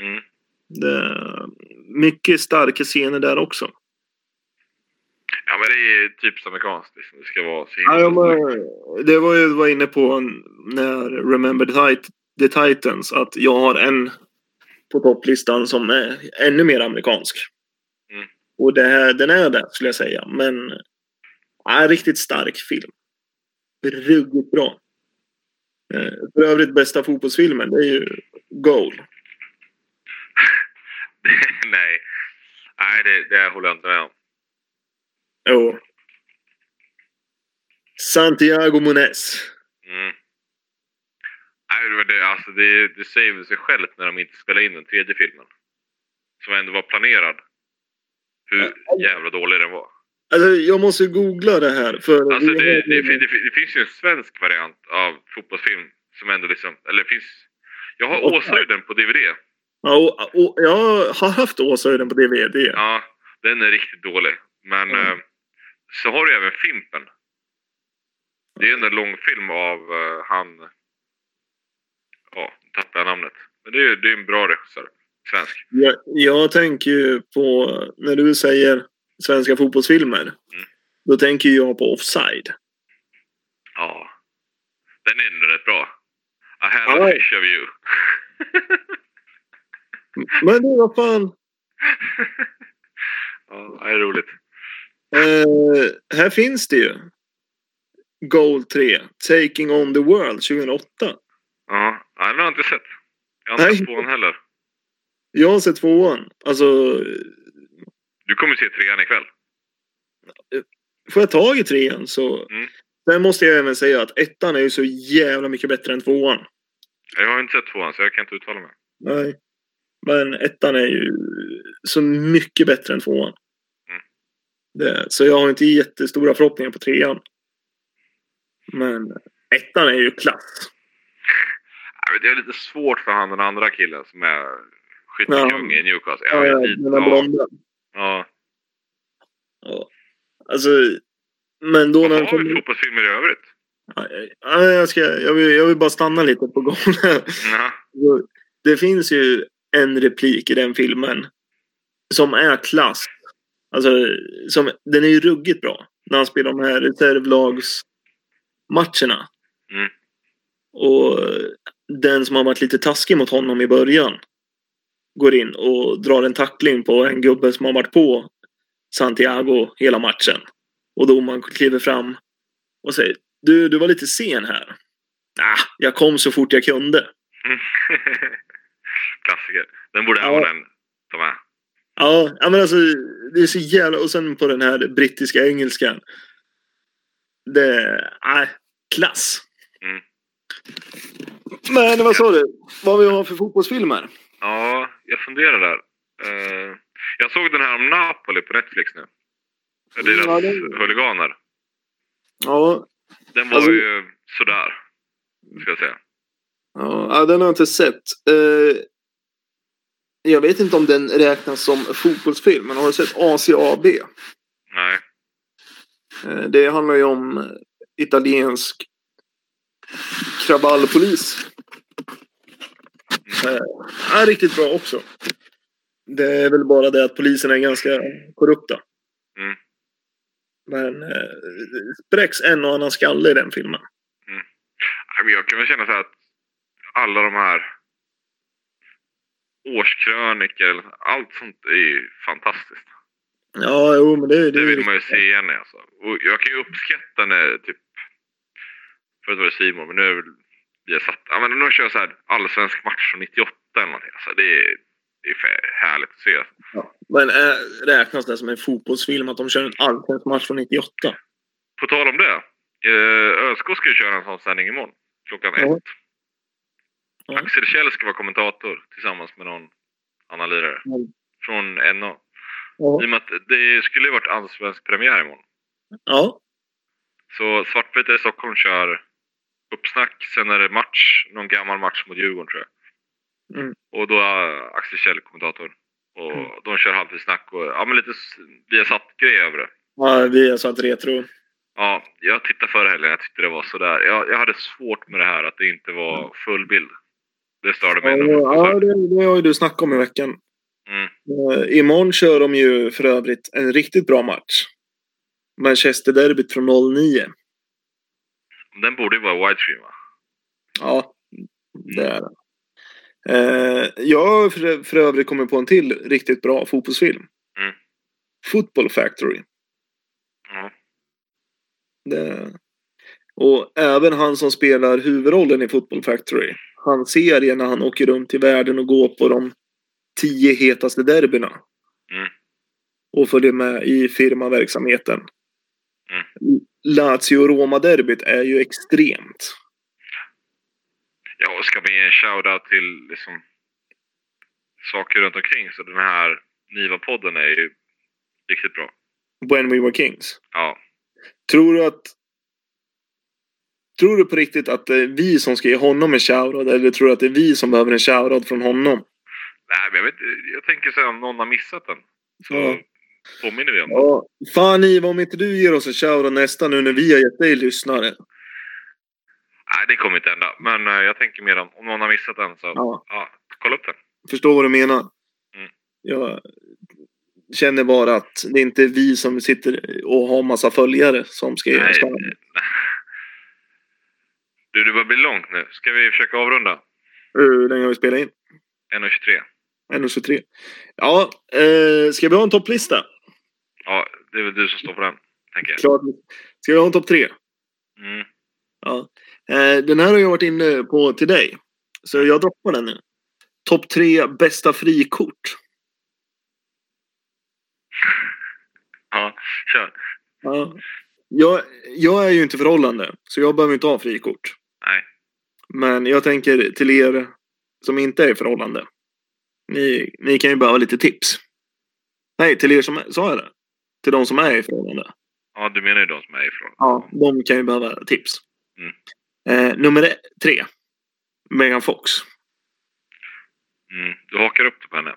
Mm. Det mycket starka scener där också. Ja, men det är typiskt amerikanskt. Liksom. Det ska vara så himla Ja, men, det var ju du var inne på när Remember the Titans. Att jag har en på topplistan som är ännu mer amerikansk. Mm. Och det här, den är det skulle jag säga. Men ja, riktigt stark film. Ruggigt bra. Eh, För övrigt bästa fotbollsfilmen det är ju Goal. Nej. Nej, det, det håller jag inte med om. Jo. Santiago Munez. Mm. Nej, det, alltså det, det säger väl sig självt när de inte spelar in den tredje filmen. Som ändå var planerad. Hur jävla dålig den var. Alltså, jag måste googla det här. För Alltså det, det, det, fin- det finns ju en svensk variant av fotbollsfilm som ändå liksom, eller finns... Jag har. Åshöjden på DVD. Ja, och, och, jag har haft Åshöjden på DVD. Ja, den är riktigt dålig. Men Mm. Så har du även Fimpen. Det är en långfilm av eh, han... Ja, nu tappade jag namnet. Men det är, det är en bra regissör. Svensk. Jag, jag tänker ju på, när du säger svenska fotbollsfilmer. Mm. Då tänker jag på Offside. Ja. Den är ändå rätt bra. I had a fish of you. Men det vad fan. ja, det är roligt. Eh, här finns det ju. Goal 3. Taking on the world 2008. Ja, den har jag inte sett. Jag har Nej. inte sett tvåan heller. Jag har sett tvåan. Alltså, Du kommer se trean ikväll. får jag tag i trean så... Mm. Sen måste jag även säga att ettan är ju så jävla mycket bättre än tvåan. Jag har inte sett tvåan så jag kan inte uttala mig. Nej. Men ettan är ju så mycket bättre än tvåan. Det, så jag har inte jättestora förhoppningar på trean. Men ettan är ju klass. Det är lite svårt för han den andra killen som är skyttekung Ja. i Newcastle. Ja, Jag ja, den där Ja, blonda. ja. Ja. Alltså, men då när Vad har vi kommer... fotbollsfilmer i övrigt? Ja, jag, ska, jag, vill, jag vill bara stanna lite på gången. Ja. Det finns ju en replik i den filmen som är klass. Alltså, som, den är ju ruggigt bra. När han spelar de här reservlagsmatcherna. Mm. Och den som har varit lite taskig mot honom i början går in och drar en tackling på en gubbe som har varit på Santiago hela matchen. Och domaren kliver fram och säger du, du var lite sen här. Ah, jag kom så fort jag kunde. Klassiker. Den borde Ja. Amonen ta med. Ja, men alltså det är så jävla... Och sen på den här brittiska engelskan. Det... Nej, klass. Mm. Men vad sa du? Vad vi har för fotbollsfilmer? Ja, jag funderar där. Eh, jag såg den här om Napoli på Netflix nu. Deras Ja, det- huliganer. Ja, Den var Alltså- ju sådär. Ska jag säga. ja, den har jag inte sett. Eh, jag vet inte om den räknas som fotbollsfilm, men har du sett ACAB? Nej. Eh, det handlar ju om italiensk kravallpolis. Eh, är riktigt bra också. Det är väl bara det att polisen är ganska korrupta. Mm. Men eh, spräcks en och annan skalle i den filmen. Men Jag kan väl känna så här att alla de här årskrönikor, allt sånt är ju fantastiskt. Ja, jo, men det, det, Det vill man ju se igen alltså. Och jag kan ju uppskatta när typ, förut var det Simon, men nu är det vi satt, ja men de kör så här allsvensk match från 98 eller någonting. Alltså det är, det är härligt att se. Men äh, räknas det som en fotbollsfilm att de kör en allsvensk match från 98? På tal om det. Eh, ÖSK ska ju köra en sån sändning imorgon. Klockan Ja. ett. Ja. Axel Kjell ska vara kommentator tillsammans med någon annan lirare. Mm. Från NA. Ja. I och med att det skulle ju varit allsvensk premiär imorgon. ja. Så Svartvita i Stockholm kör uppsnack. Sen är det match. Någon gammal match mot Djurgården tror jag. Mm. Och då är Axel Kjell kommentator. Och Mm. de kör halvtidssnack och ja men lite s- vi har satt grej över det. ja vi har satt retro. Ja, jag tittade förra helgen. Jag tyckte det var sådär. Jag, jag hade svårt med det här att det inte var full bild. Det störde mig. Ja, det, det har ju du snackat om i veckan. Mm. Uh, imorgon kör de ju för övrigt en riktigt bra match. Manchester-derbyt från 09. Den borde ju vara widescreen va? Ja, det är det. Eh, jag har för, för övrigt kommit på en till riktigt bra fotbollsfilm. Mm. Football Factory. Ja. Det, och även han som spelar huvudrollen i Football Factory. Han serie när han åker runt i världen och går på de tio hetaste derbyna. Mm. Och följer med i firmaverksamheten. Mm. Lazio-Roma-derbyt är ju extremt. Ja, och ska vi ge en shoutout till liksom saker runt omkring så den här Niva-podden är ju riktigt bra. When We Were Kings. Ja. Tror du att... Tror du på riktigt att det är vi som ska ge honom en shoutout? Eller tror du att det är vi som behöver en shoutout från honom? Nej, men jag, vet, jag tänker så här, om någon har missat den så Ja. påminner vi om det. Ja. Fan Iva, om inte du ger oss en shoutout nästa nu när vi har gett dig lyssnare. Nej, det kommer inte hända. Men eh, jag tänker mer om, om någon har missat den så Ja. ja, kolla upp den. Förstår vad du menar. Mm. Jag känner bara att det inte är vi som sitter och har massa följare som ska ge Nej, oss nej. shoutout. Du, det börjar bli långt nu. Ska vi försöka avrunda? Hur länge har vi spelat in? 1.23. 1.23. Ja, eh, ska vi ha en topplista? Ja, det är väl du som står på den, tänker jag. Klart. Ska vi ha en topp tre? Mm. Ja. Eh, den här har jag varit inne på till dig. Så jag droppar den nu. Topp tre bästa frikort. Ja, kör. Ja. Jag, jag är ju inte förhållande, så jag behöver inte ha frikort. Men jag tänker till er som inte är i förhållande. Ni, ni kan ju behöva lite tips. Nej, till er som... Sa jag det? till de som är i förhållande. Ja, du menar ju de som är ifrån. Ja, de kan ju behöva tips. Mm. Eh, nummer ett, tre. Megan Fox. Mm. Du hakar upp det på henne.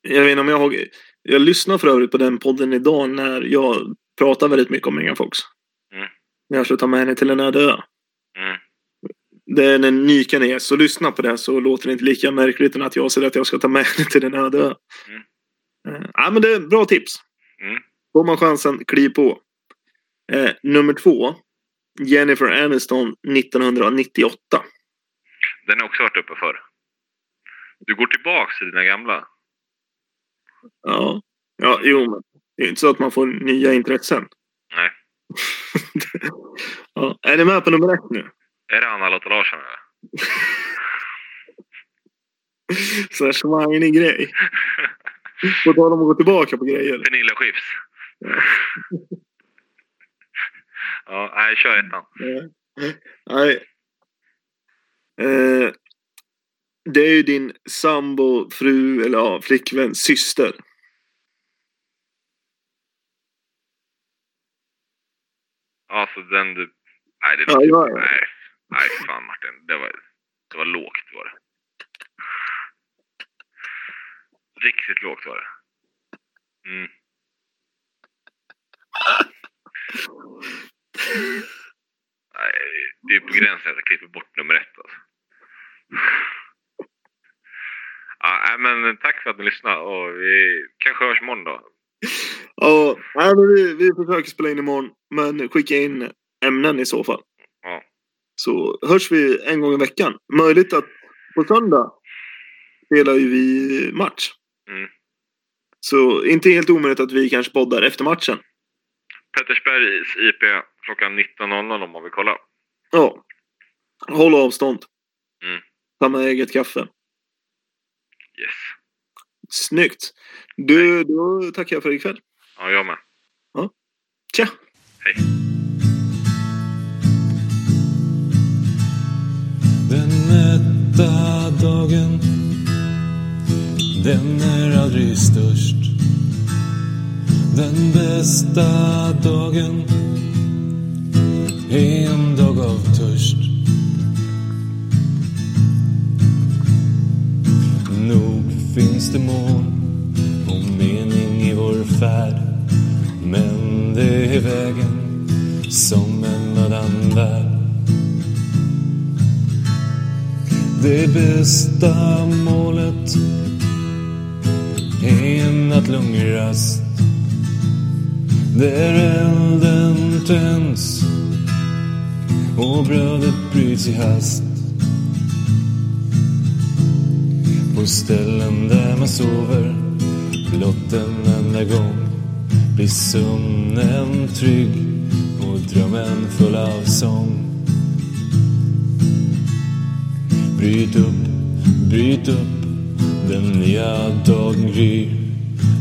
Jag vet inte om jag har... Jag lyssnar för övrigt på den podden idag när jag pratar väldigt mycket om Megan Fox. Mm. När jag ska ta med henne till en öde ö. Mm. Det är en nykande gäst, så lyssna på det så låter det inte lika märkligt än att jag säger att jag ska ta med henne till en öde. Mm. Eh, ja, men det är bra tips. Mm. Får man chansen, kliv på. Eh, nummer två. Jennifer Aniston 1998. Den har också varit uppe förr. Du går tillbaks till dina gamla. Ja, ja jo, men det är inte så att man får nya intressen. Nej. ja, är ni med på nummer ett nu? Är det Anna-Lotta Larsson eller? Så här svangig grej. På tal om att gå tillbaka på grejer. Pernilla Schyffs. ja, nej, kör ettan. Nej. Eh, det är ju din sambo, fru eller ja, flickvän, syster. Alltså den du... Nej, det Ja, ja, ja. Nej, nej fan Martin. Det var, det var lågt var det. Riktigt lågt var det. Mm. Nej, det är på gränsen att jag klipper bort nummer ett alltså. Ja, nej, men tack för att ni lyssnade och vi kanske hörs imorgon då. Ja, vi, vi försöker spela in imorgon. Men skicka in ämnen i så fall. Ja. Så hörs vi en gång i veckan. Möjligt att på söndag spelar ju vi match. Mm. Så inte helt omöjligt att vi kanske poddar efter matchen. Pettersbergs IP klockan 19.00 om man vill kolla. Ja. Håll avstånd. Mm. Ta med eget kaffe. Yes. Snyggt. Du, då tackar jag för ikväll. Ja, jag med. Tja! Hej. Sista dagen. Den är aldrig störst. Den bästa dagen Är en dag av törst. Nog finns det mål och mening i vår färd Men det är vägen som en annan värld Det bästa målet är en nattlungrast där elden tänds och brödet bryts i hast. På ställen där man sover blott en enda gång blir sömnen trygg och drömmen full av sång. Bryt upp, bryt upp, den nya dagen gryr.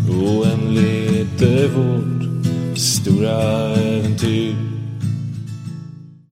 Oändligt är vårt stora äventyr.